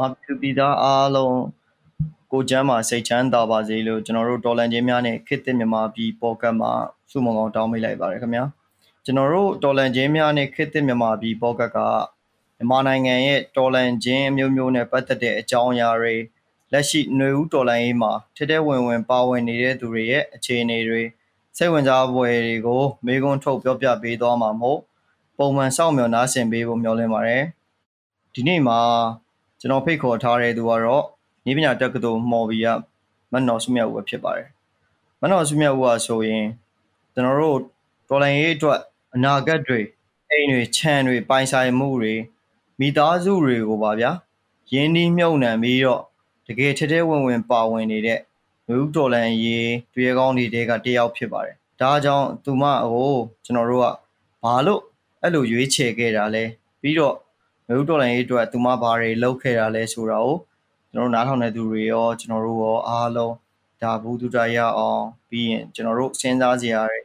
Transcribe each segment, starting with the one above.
မြန်မာပြည်ပြည်သားအားလုံးကိုကျမ်းမှာစိတ်ချမ်းသာပါစေလို့ကျွန်တော်တို့တော်လန်ချင်းများနဲ့ခေတ်သစ်မြန်မာပြည်ပေါ်ကတ်မှာဆုမွန်ကောင်းတောင်းပေးလိုက်ပါတယ်ခင်ဗျာကျွန်တော်တို့တော်လန်ချင်းများနဲ့ခေတ်သစ်မြန်မာပြည်ပေါ်ကတ်ကမြန်မာနိုင်ငံရဲ့တော်လန်ချင်းအမျိုးမျိုးနဲ့ပတ်သက်တဲ့အကြောင်းအရာတွေလက်ရှိຫນွေဦးတော်လန်ရေးမှာထက်တဲ့ဝင်ဝင်ပါဝင်နေတဲ့သူတွေရဲ့အခြေအနေတွေစိတ်ဝင်စားဖွယ်တွေကိုမေးခွန်းထုတ်ပြောပြပေးသွားမှာမို့ပုံမှန်စောင့်မျှော်နားဆင်ပေးဖို့မျှော်လင့်ပါတယ်ဒီနေ့မှာ ကျွန်တော်ဖိတ်ခေါ်ထားတဲ့သူကတော့နေပညာတက္ကသိုလ်မော်ဘီကမတ်နော်စုမြတ်ဦးပဲဖြစ်ပါတယ်မတ်နော်စုမြတ်ဦးကဆိုရင်ကျွန်တော်တို့တော်လိုင်းရေးအတွက်အနာဂတ်တွေအိမ်တွေခြံတွေပိုင်ဆိုင်မှုတွေမိသားစုတွေကိုပါဗျာရင်းနှီးမြှုပ်နှံပြီးတော့တကယ်ထဲထဲဝင်ဝင်ပါဝင်နေတဲ့လူတော်လန်ရေးတွေ့ကောင်းတွေတဲကတယောက်ဖြစ်ပါတယ်ဒါကြောင့်သူမဟိုကျွန်တော်တို့ကဘာလို့အဲ့လိုရွေးချယ်ခဲ့တာလဲပြီးတော့ မြို့တော်လိုင်းရေးအတွက်သူမဘာတွေလုပ်ခဲ့တာလဲဆိုတာကိုကျွန်တော်တို့နားထောင်တဲ့သူတွေရောကျွန်တော်တို့ရောအားလုံးဒါဘူးတူတာရအောင်ပြီးရင်ကျွန်တော်တို့စဉ်းစားစရာတွေ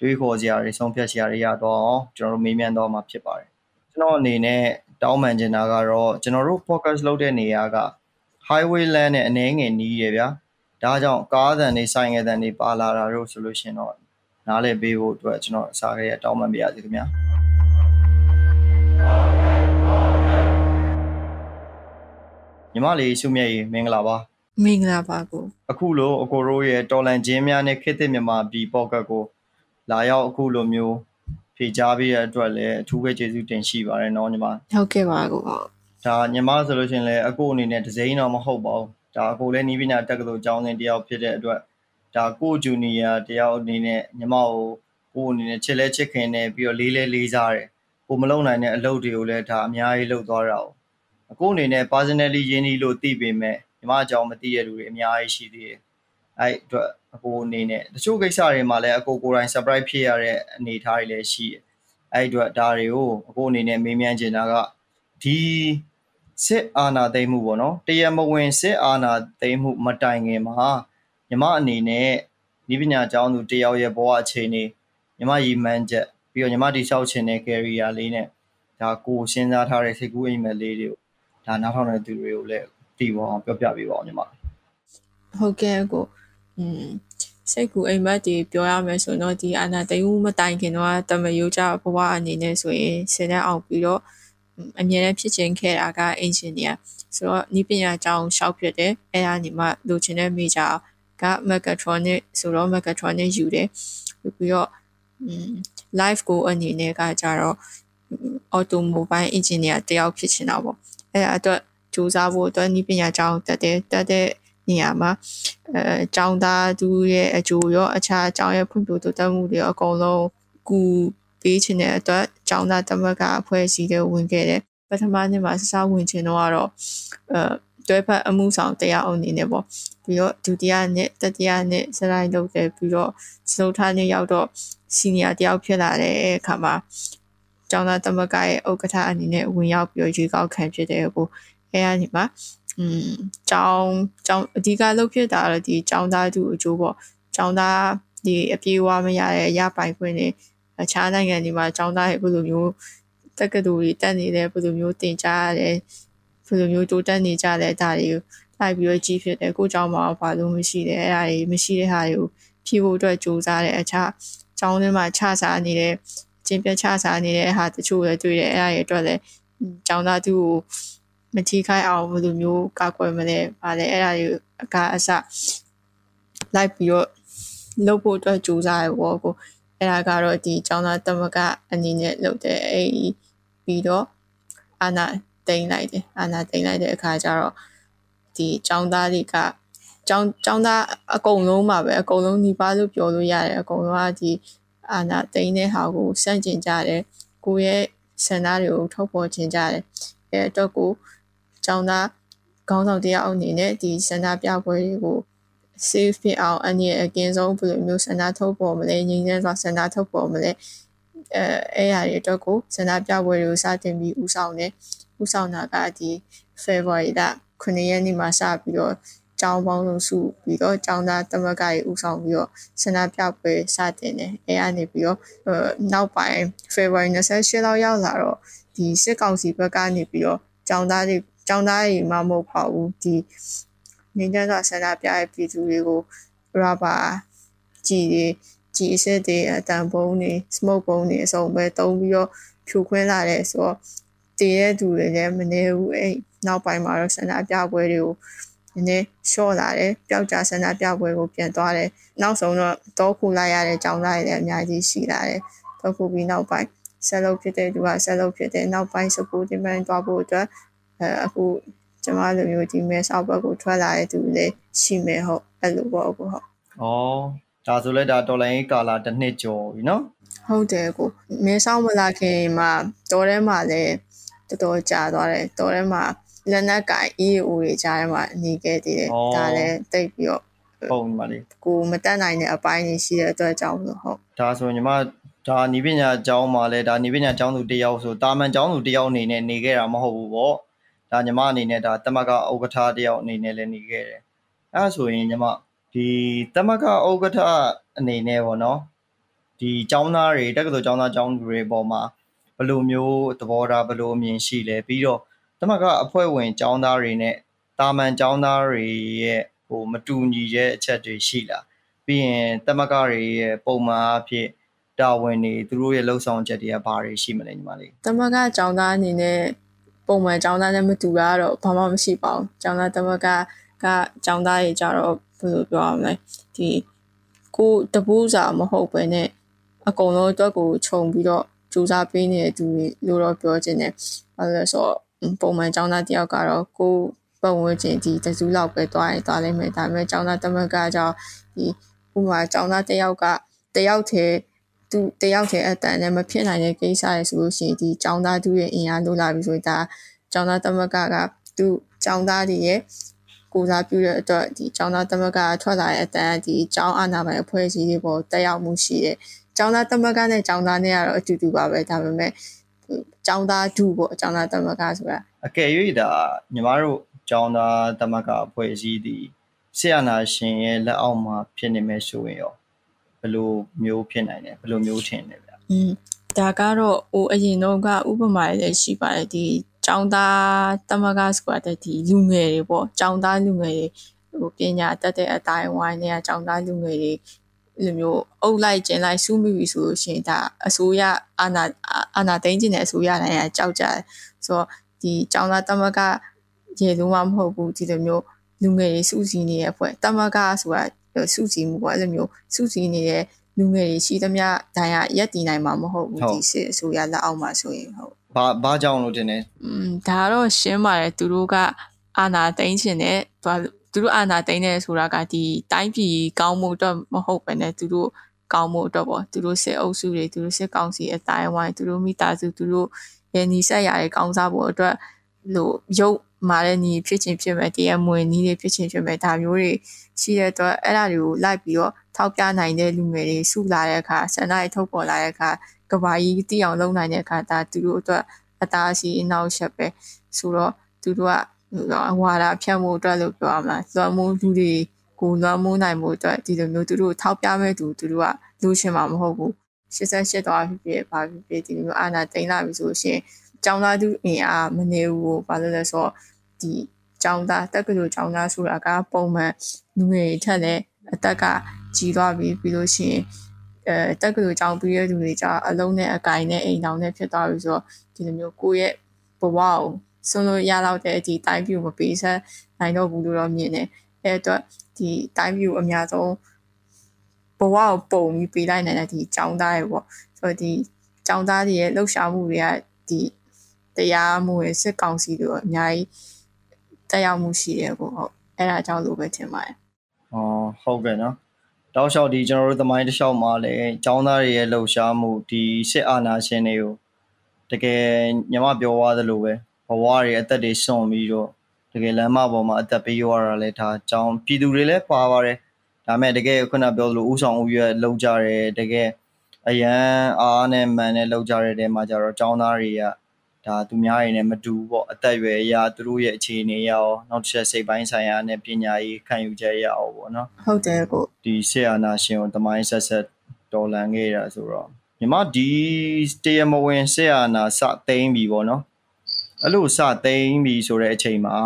တွေးခေါ်စရာတွေဆုံးဖြတ်စရာတွေရတော့အောင်ကျွန်တော်တို့မေးမြန်းတော့မှာဖြစ်ပါတယ်ကျွန်တော်အနေနဲ့တောင်းပန်ချင်တာကတော့ကျွန်တော်တို့ focus လုပ်တဲ့နေရာက highway land နဲ့အနည်းငယ်နီးရဗျာဒါကြောင့်ကားသံတွေဆိုင်ငယ်သံတွေပါလာတာတို့ဆိုလို့ရှင်တော့နားလည်ပေးဖို့အတွက်ကျွန်တော်အစားခဲ့ရတောင်းပန်ပါရစေခင်ဗျာ ညီမလေးစုမြတ်ရေမင်္ဂလာပါမင်္ဂလာပါကိုအခုလိုအကိုတို့ရဲ့တော်လန်ချင်းများနဲ့ခေတ်သစ်မြန်မာပြည်ပေါ့ကတ်ကိုလာရောက်အခုလိုမျိုးဖြေကြားပေးတဲ့အတွက်လည်းအထူးပဲကျေးဇူးတင်ရှိပါတယ်နော်ညီမဟုတ်ကဲ့ပါကိုဒါညီမဆိုလို့ရှိရင်လည်းအကိုအနေနဲ့ဒဇိန်တော့မဟုတ်ပါဘူးဒါအကိုလည်းနီးပညာတက္ကသိုလ်ကျောင်းစဉ်တယောက်ဖြစ်တဲ့အတွက်ဒါကိုဂျူနီယာတယောက်အနေနဲ့ညီမကိုကိုအနေနဲ့ချစ်လဲချစ်ခင်နေပြီးတော့လေးလဲလေးစားတယ်ကိုမလုံနိုင်တဲ့အလုပ်တွေကိုလည်းဒါအများကြီးလုပ်သွားတာ哦 အခုအနေနဲ့ personally ရင်းနှီးလို့သိပေမဲ့ညီမအကြောင်းမသိရတဲ့လူတွေအများကြီးရှိသေးတယ်အဲ့အတွက်အကိုအနေနဲ့တချို့ကိစ္စတွေမှာလည်းအကိုကိုယ်တိုင် surprise ဖြစ်ရတဲ့အနေအထားတွေလည်းရှိတယ်အဲ့အတွက်ဒါတွေကိုအကိုအနေနဲ့မေးမြန်းချင်တာကဒီစစ်အာဏာသိမ်းမှုပေါ့နော်တရားမဝင်စစ်အာဏာသိမ်းမှုမတိုင်ခင်မှာညီမအနေနဲ့ဤပညာကျောင်းသူတယောက်ရဲ့ဘဝအခြေအနေညီမရည်မှန်းချက်ပြီးတော့ညီမတိလျှောက်ချင်တဲ့ career လေးနဲ့ဒါကိုစဉ်းစားထားတဲ့စိတ်ကူးအိမ်မက်လေးတွေကို ဒါနားထောင်တဲ့သူတွေကိုလည်းတီးပေါ်အောင်ပြောပြပေးပါအောင်ညီမဟုတ်ကဲ့ကိုอืมစိတ်ကူအိမ်မက်တွေပြောရမယ်ဆိုတော့ဒီအာနာတိန်ဦးမတိုင်ခင်တော့တမယိုးကြဘဝအနေနဲ့ဆိုရင်ဆယ်တန်းအောင်ပြီးတော့အမြဲတမ်းဖြစ်ချင်းခဲ့တာကအင်ဂျင်နီယာဆိုတော့ဤပညာကျောင်းရှောက်ဖြစ်တယ်အဲဒါညီမလိုချင်တဲ့ major က mechatronic ဆိုတော့ mechatronic ယူတယ်ပြီးတော့ live ကိုအနေနဲ့ကကြတော့ automobile engineer တယောက်ဖြစ်ချင်တာပေါ့ အဲအတွက်စူးစမ်းဖို့အတွက်ဤပညာကျောင်းတက်တဲ့တက်တဲ့နေရာမှာအဲကျောင်းသားသူရဲ့အကျိုးရောအခြားကျောင်းရဲ့ဖွံ့ဖြိုးတိုးတက်မှုတွေအကုန်လုံးကူပေးချင်တဲ့အတွက်ကျောင်းသားတမကအဖွဲ့အစည်းတွေဝင်ခဲ့တယ်ပထမနှစ်မှာစစဝင်ချင်တော့ကတော့အဲတွဲဖက်အမှုဆောင်တရားအနေနဲ့ပေါ့ပြီးတော့ဒုတိယနှစ်တတိယနှစ်စရိုင်းလုပ်တယ်ပြီးတော့စလုံးထားနှစ်ရောက်တော့စီနီယာတယောက်ဖြစ်လာတဲ့အခါမှာ ကျောင်းသားတမကရဲ့ဥက္ကဋ္ဌအနေနဲ့ဝင်ရောက်ပြီးရွေးကောက်ခံဖြစ်တဲ့ကိုအဲအနေမှာอืมကျောင်းကျောင်းအဓိကလုပ်ဖြစ်တာတော့ဒီကျောင်းသားသူအကျိုးပေါ့ကျောင်းသားဒီအပြေးဝမရတဲ့ရပိုင်ခွင့်တွေအခြားနိုင်ငံတွေမှာကျောင်းသားတွေဘယ်လိုမျိုးတက္ကသိုလ်တွေတက်နေတယ်ဘယ်လိုမျိုးတင်ကြားရတယ်ဘယ်လိုမျိုးတိုးတက်နေကြလဲဒါတွေကိုလိုက်ပြီးတော့ကြည့်ဖြစ်တယ်ကိုကျောင်းမှာဘာလို့မရှိတယ်အဲ့ဒါတွေမရှိတဲ့ဟာတွေကိုဖြည့်ဖို့အတွက်စူးစမ်းတယ်အခြားကျောင်းထဲမှာခြားစားနေတဲ့ ကျင်းပြခြားစားနေတဲ့ဟာတချို့လည်းတွေ့တယ်အဲ့ဒါတွေအတွက်လည်းကျောင်းသားသူ့ကိုမထိခိုက်အောင်ဘယ်လိုမျိုးကာကွယ်မလဲဗာလဲအဲ့ဒါတွေအကအစလိုက်ပြီးတော့လုပ်ဖို့အတွက်စူးစမ်းရပေါ့ကိုအဲ့ဒါကတော့ဒီကျောင်းသားတမကအနေနဲ့လုပ်တဲ့အဲ့ပြီးတော့အာနာတိန်လိုက်တယ်အာနာတိန်လိုက်တဲ့အခါကျတော့ဒီကျောင်းသားတွေကကျောင်းကျောင်းသားအကုန်လုံးမှာပဲအကုန်လုံးညီပါလို့ပြောလို့ရတယ်အကုန်လုံးကဒီ အာနာတိန်တဲ့ဟာကိုစန့်ကျင်ကြတယ်ကိုရဲ့ဆန္ဒတွေကိုထုတ်ဖော်ခြင်းကြတယ်အဲတော့ကိုကျောင်းသားခေါင်းဆောင်တယောက်အနေနဲ့ဒီဆန္ဒပြပွဲတွေကို safe ဖြစ်အောင်အနည်းအကင်းဆုံးဘယ်လိုမျိုးဆန္ဒထုတ်ပေါ်မလဲငြိမ်းချမ်းစွာဆန္ဒထုတ်ပေါ်မလဲအဲအဲ့အရာတွေအတွက်ကိုဆန္ဒပြပွဲတွေကိုစတင်ပြီးဥဆောင်တယ်ဥဆောင်တာကဒီ February လ9ရက်နေ့မှာစပြီးတော့ ကျောင်းပေါင်းလုံးစုပြီးတော့ကျောင်းသားတမကကြီးဥဆောင်ပြီးတော့ဆန္ဒပြပွဲစတင်တယ်အဲအနေပြီးတော့နောက်ပိုင်း February 28လောက်ရောက်လာတော့ဒီစစ်ကောင်စီဘက်ကနေပြီးတော့ကျောင်းသားတွေကျောင်းသားတွေမှမဟုတ်ပါဘူးဒီငင်းကြစွာဆန္ဒပြတဲ့ပြည်သူတွေကိုရပါကြည်တွေကြည်အစ်တွေအတန်ပုံးတွေ smoke ပုံးတွေအစုံပဲတုံးပြီးတော့ဖြိုခွင်းလာတယ်ဆိုတော့တည်တဲ့သူတွေလည်းမနေဘူးအဲ့နောက်ပိုင်းမှာတော့ဆန္ဒပြပွဲတွေကို နည်းနည်းရှော့လာတယ်ပျောက်ကြဆန္ဒပြပွဲကိုပြန်သွားတယ်နောက်ဆုံးတော့တောခုလိုက်ရတဲ့ចောင်းသားတွေလည်းအများကြီးရှိလာတယ်တောခုပြီးနောက်ပိုင်းဆက်လုပ်ဖြစ်တဲ့သူကဆက်လုပ်ဖြစ်တဲ့နောက်ပိုင်း supporting man သွားဖို့အတွက်အဲအခုကျမလိုမျိုးဒီမဲဆောက်ဘက်ကိုထွက်လာတဲ့သူတွေရှိမယ်ဟုတ်အဲ့လိုပေါ့အခုဟုတ်ဩဒါဆိုလဲဒါတော်လိုင်းကာလာတစ်နှစ်ကျော်ပြီနော်ဟုတ်တယ်ကိုမဲဆောက်မလာခင်မှာတော်ထဲမှာလည်းတော်တော်ကြာသွားတယ်တော်ထဲမှာ လက်နက်ကင် EAO တွေကြားထဲမှာနေခဲ့သေးတယ်ဒါလည်းတိတ်ပြီးတော့ပုံပါလေကိုမတက်နိုင်တဲ့အပိုင်းတွေရှိတဲ့အတွက်ကြောင့်ဆိုဟုတ်ဒါဆိုညီမဒါနီးပညာကျောင်းမှာလဲဒါနီးပညာကျောင်းသူတယောက်ဆိုတာမန်ကျောင်းသူတယောက်အနေနဲ့နေခဲ့တာမဟုတ်ဘူးပေါ့ဒါညီမအနေနဲ့ဒါတမကဥက္ကဋ္ဌတယောက်အနေနဲ့လည်းနေခဲ့တယ်အဲဒါဆိုရင်ညီမဒီတမကဥက္ကဋ္ဌအနေနဲ့ပေါ့နော်ဒီကျောင်းသားတွေတက္ကသိုလ်ကျောင်းသားကျောင်းသူတွေပေါ်မှာဘယ်လိုမျိုးသဘောထားဘယ်လိုအမြင်ရှိလဲပြီးတော့ တမကအဖွဲ့ဝင်ကျောင်းသားတွေနဲ့တာမန်ကျောင်းသားတွေရဲ့ဟိုမတူညီတဲ့အချက်တွေရှိလားပြီးရင်တမကတွေရဲ့ပုံမှန်အဖြစ်တာဝန်တွေသူတို့ရဲ့လှုပ်ဆောင်ချက်တွေကဘာတွေရှိမလဲညီမလေးတမကကျောင်းသားအနေနဲ့ပုံမှန်ကျောင်းသားနဲ့မတူတာတော့ဘာမှမရှိပါဘူးကျောင်းသားတမကကကျောင်းသားတွေကြတော့ဘယ်လိုပြောရမလဲဒီကိုတပူးစာမဟုတ်ပဲနဲ့အကုန်လုံးအတွက်ကိုခြုံပြီးတော့စူးစမ်းပေးနေတဲ့သူတွေလို့တော့ပြောချင်တယ်။ဘာလို့လဲဆိုတော့ ပုံမှန်ကျောင်းသားတယောက်ကတော့ကိုပတ်ဝန်းကျင်ဒီတစုလောက်ပဲတွားရင်တွားလိမ့်မယ်ဒါပေမဲ့ကျောင်းသားတမက်ကကြောင့်ဒီဥပမာကျောင်းသားတယောက်ကတယောက်တည်းသူတယောက်တည်းအတန်နဲ့မဖြစ်နိုင်တဲ့ကိစ္စရဆိုလို့ရှိရင်ဒီကျောင်းသားသူရဲ့အင်အားလိုလာပြီဆိုရင်ဒါကျောင်းသားတမက်ကကသူကျောင်းသားတွေရဲ့ကိုစားပြုတဲ့အတွက်ဒီကျောင်းသားတမက်ကထွက်လာတဲ့အတန်ဒီကျောင်းအာဏာပိုင်အဖွဲ့အစည်းတွေပေါ်တက်ရောက်မှုရှိတယ်။ကျောင်းသားတမက်ကနဲ့ကျောင်းသားနဲ့ကတော့အတူတူပါပဲဒါပေမဲ့ ကျောင်းသားဒုပေါ့ကျောင်းသားတမက်ကဆိုတာအကယ်၍ဒါညီမတို့ကျောင်းသားတမကအဖွဲ့အစည်းဒီဆရာနာရှင်ရဲ့လက်အောက်မှာဖြစ်နေမယ်ဆိုရင်ရောဘယ်လိုမျိုးဖြစ်နိုင်လဲဘယ်လိုမျိုးထင်လဲဗျอืมဒါကတော့ဟိုအရင်တော့ကဥပမာလည်းရှိပါတယ်ဒီကျောင်းသားတမကဆိုတာတဲ့ဒီလူငယ်တွေပေါ့ကျောင်းသားလူငယ်တွေဟိုပညာတတ်တဲ့အတိုင်းဝိုင်းတွေကကျောင်းသားလူငယ်တွေ လိုမျိုးအုပ်လိုက်ကျင်လိုက်စူးမိပြီဆိုလို့ရှိရင်ဒါအစိုးရအာဏာအာဏာသိမ်းခြင်းတဲ့အစိုးရတိုင်းကကြောက်ကြတယ်ဆိုတော့ဒီကျောင်းသားတမကရေလုံးဝမဟုတ်ဘူးဒီလိုမျိုးလူငယ်တွေစုစည်းနေတဲ့အဖွဲ့တမကဆိုတာစုစည်းမှုပေါ့အဲ့လိုမျိုးစုစည်းနေတဲ့လူငယ်တွေရှိသမျှဒဏ်ရရက်တည်နိုင်မှာမဟုတ်ဘူးဒီစစ်အစိုးရလက်အောက်မှာဆိုရင်ဟုတ်ဘာဘာကြောင့်လို့တင်နေอืมဒါကတော့ရှင်းပါတယ်သူတို့ကအာဏာသိမ်းခြင်းနဲ့သူ တို့အာဏာသိမ်းနေဆိုတာကဒီတိုင်းပြည်ကောင်းမှုအတွက်မဟုတ်ဘဲနဲ့သူတို့ကောင်းမှုအတွက်ပေါ့သူတို့စစ်အုပ်စုတွေသူတို့စစ်ကောင်စီအတိုင်းဝိုင်းသူတို့မိသားစုသူတို့ရဲ့ညီဆက်ရတဲ့ကောင်းစားဖို့အတွက်လို့ရုပ်မာတဲ့ညီဖြစ်ချင်းဖြစ်မဲ့တရားမဝင်ညီတွေဖြစ်ချင်းဖြစ်မဲ့ဒါမျိုးတွေရှိတဲ့အတွက်အဲ့ဒါတွေကိုလိုက်ပြီးတော့ထောက်ပြနိုင်တဲ့လူငယ်တွေစုလာတဲ့အခါဆန္ဒတွေထုတ်ပေါ်လာတဲ့အခါကဘာကြီးတည်အောင်လုပ်နိုင်တဲ့အခါဒါသူတို့အတွက်အသားစီအနောက်ချက်ပဲဆိုတော့သူတို့က ဝါဒဖြတ်မှုအတွက်လို့ပြောရမှာလွှမ်းမိုးလူတွေကိုလွှမ်းမိုးနိုင်မှုအတွက်ဒီလိုမျိုးသူတို့ထောက်ပြမဲ့သူသူတို့ကလူရှင်မှာမဟုတ်ဘူး88တော့ဖြစ်ဖြစ်ဘာဖြစ်ဖြစ်ဒီလိုအာနာတိန်လာပြီဆိုရှင်ကျောင်းသားသူအင်အားမနေဘူးဘာလို့လဲဆိုတော့ဒီကျောင်းသားတက်ကလူကျောင်းသားဆိုတာကပုံမှန်လူငယ်ထက်လည်းအသက်ကကြီးသွားပြီပြီးလို့ရှိရင်အဲတက်ကလူကျောင်းပြီးရတဲ့လူတွေကြအလုံးနဲ့အကင်နဲ့အိမ်တောင်နဲ့ဖြစ်သွားပြီဆိုတော့ဒီလိုမျိုးကိုယ့်ရဲ့ဘဝကို ဆုံးလို့ရတော့တဲ့ဒီတိုင်းပြူမပေးဆက်နိုင်တော့ဘူးလို့တော့မြင်တယ်အဲအတွက်ဒီတိုင်းပြူအများဆုံးဘဝကိုပုံပြီးပေးလိုက်နိုင်တဲ့ဒီចောင်းသားတွေပေါ့ဆိုတော့ဒီចောင်းသားတွေရဲ့လှုပ်ရှားမှုတွေကဒီတရားမှုရဲ့စစ်ကောင်စီတို့အများကြီးတက်ရောက်မှုရှိတယ်ပေါ့ဟုတ်အဲ့ဒါကြောင့်လို့ပဲထင်ပါတယ်။အော်ဟုတ်ကဲ့နော်။တောက်လျှောက်ဒီကျွန်တော်တို့သမိုင်းတစ်လျှောက်မှာလည်းចောင်းသားတွေရဲ့လှုပ်ရှားမှုဒီစစ်အာဏာရှင်တွေကိုတကယ်ညီမပြောသွားသလိုပဲ ဘဝတွေအသက်တွေစွန့်ပြီးတော့တကယ်လမ်းမပေါ်မှာအသက်ပေးရတာလဲဒါကြောင်းပြည်သူတွေလည်းပါပါတယ်ဒါမဲ့တကယ်ခုနပြောသလိုဥဆောင်ဥရွက်လောက်ကြတယ်တကယ်အရန်အားနဲ့မှန်နဲ့လောက်ကြတဲ့တဲမှာကြတော့ចောင်းသားတွေကဒါသူများတွေနဲ့မတူဘူးပေါ့အသက်အရွယ်အရာသူတို့ရဲ့အခြေအနေရအောင်နောက်တစ်ချက်စိတ်ပိုင်းဆိုင်ရာနဲ့ပညာရေးခံယူချက်ရအောင်ပေါ့နော်ဟုတ်တယ်ကိုဒီဆေအာနာရှင်ကိုတမိုင်းဆက်ဆက်တော်လန်ခဲ့တာဆိုတော့ညီမဒီတရားမဝင်ဆေအာနာစသိမ့်ပြီပေါ့နော် အဲ့လိုစသိမ့်ပြီဆိုတဲ့အချိန်မှာ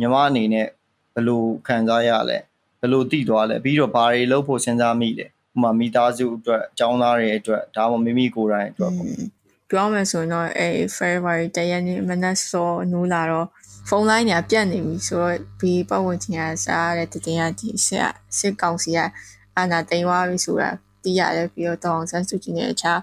ညီမအနေနဲ့ဘယ်လိုခံစားရလဲဘယ်လိုတည်သွားလဲပြီးတော့ဘာတွေလုပ်ဖို့စဉ်းစားမိလဲဥပမာမိသားစုအတွက်အကြောင်းသားတွေအတွက်ဒါမှမမိမိကိုယ်တိုင်အတွက်ပေါ့ပြောမယ်ဆိုရင်တော့အဲ February တရက်နေ့မနက်စောနူးလာတော့ဖုန်းလိုင်းတွေကပြတ်နေပြီဆိုတော့ဒီပတ်ဝန်းကျင်ကစားရတဲ့တည်ရဒီစစ်စစ်ကောင်စီကအာဏာသိမ်းသွားပြီဆိုတာသိရတယ်ပြီးတော့တောင်ဆန်းစုကြည်နဲ့အခြား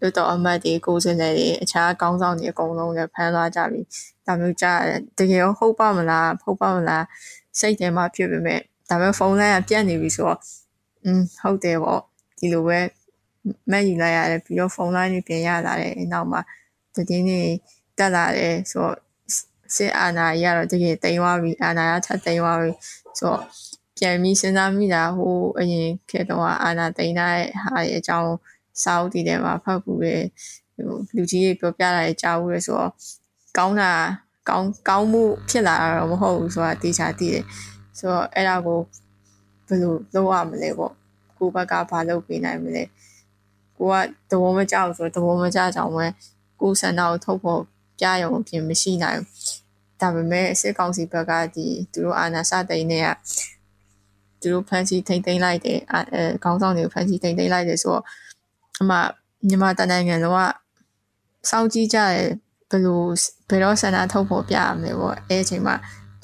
လွတ်တော်အမတ်တွေကိုယ်စားလှယ်တွေအခြားကောင်းဆောင်တွေအကုန်လုံးလည်းဖမ်းသွားကြပြီဒါမျိုးကြားရတယ်တကယ်ရောဟုတ်ပါမလားဟုတ်ပါမလားစိတ်ထဲမှာဖြစ်ပေမဲ့ဒါပေမဲ့ဖုန်းလိုင်းကပြတ်နေပြီဆိုတော့อืมဟုတ်တယ်ပေါ့ဒီလိုပဲမဲ့ယူလိုက်ရတယ်ပြီးတော့ဖုန်းလိုင်းတွေပြင်ရလာတယ်နောက်မှာတည်င်းနေတက်လာတယ်ဆိုတော့စစ်အာဏာရတော့တကယ်တိမ်သွားပြီအာဏာရထပ်တိမ်သွားပြီဆိုတော့ပြန်ပြီးစဉ်းစားမိတာဟိုအရင်ခေတ်တော့အာဏာတိမ်တဲ့ဟာရဲ့အကြောင်း စာအုပ်တွေထဲမှာဖတ်ဘူးလေဟိုလူကြီးတွေပြောပြတာတွေကြားဘူးလေဆိုတော့ကောင်းတာကောင်းကောင်းမှုဖြစ်လာတာတော့မဟုတ်ဘူးဆိုတာတေချာသိတယ်ဆိုတော့အဲ့ဒါကိုဘယ်လိုလုပ်ရမလဲပေါ့ကိုဘက်ကဘာလုပ်ပေးနိုင်မလဲကိုကသဘောမကျဘူးဆိုတော့သဘောမကျကြောင်ပဲကိုဆန္ဒကိုထုတ်ဖို့ပြရုံအပြင်မရှိနိုင်ဘူးဒါပေမဲ့စစ်ကောင်စီဘက်ကဒီသူတို့အာဏာစသိမ်းနေတာသူတို့ဖန်စီထိမ့်သိမ်းလိုက်တယ်အဲခေါင်းဆောင်တွေကိုဖန်စီထိမ့်သိမ်းလိုက်တယ်ဆိုတော့ အမှမြန်မာတနိုင်ငံလုံးကစောင့်ကြည့်ကြတယ်ဘယ်လိုဘယ်တော့ဆန္ဒထုတ်ဖို့ပြရမလဲပေါ့အဲအချိန်မှာ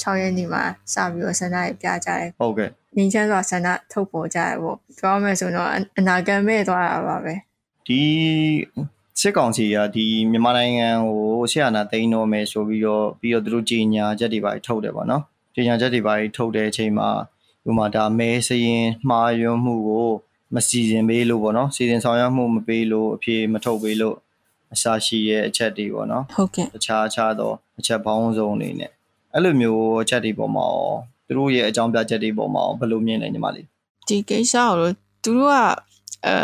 6ရက်နေ့မှာစပြီးတော့ဆန္ဒပြကြတယ်ဟုတ်ကဲ့ငင်းချမ်းစွာဆန္ဒထုတ်ပေါ်ကြတယ်ပေါ့ပြောမယ်ဆိုတော့အနာဂတ်မဲ့သွားတာပါပဲဒီစစ်ကောင်စီကဒီမြန်မာနိုင်ငံကိုဆရာနာသိမ်းတော့မယ်ဆိုပြီးတော့ပြီးတော့သူတို့ကြီးညာချက်တွေပါထုတ်တယ်ပေါ့နော်ကြီးညာချက်တွေပါထုတ်တဲ့အချိန်မှာဥပမာဒါမဲစရင်မှားယွင်းမှုကို မစီစဉ်ပေးလို့ပေါ့နော်စီစဉ်ဆောင်ရွက်မှုမပေးလို့အပြေမထုတ်ပေးလို့အစာရှိရဲ့အချက်တွေပေါ့နော်ဟုတ်ကဲ့တခြားခြားသောအချက်ပေါင်းစုံအနေနဲ့အဲ့လိုမျိုးအချက်တွေပေါ်မှာရောသူတို့ရဲ့အကြောင်းပြချက်တွေပေါ်မှာရောဘယ်လိုမြင်လဲညီမလေးဒီကိစ္စကိုတော့သူတို့ကအဲ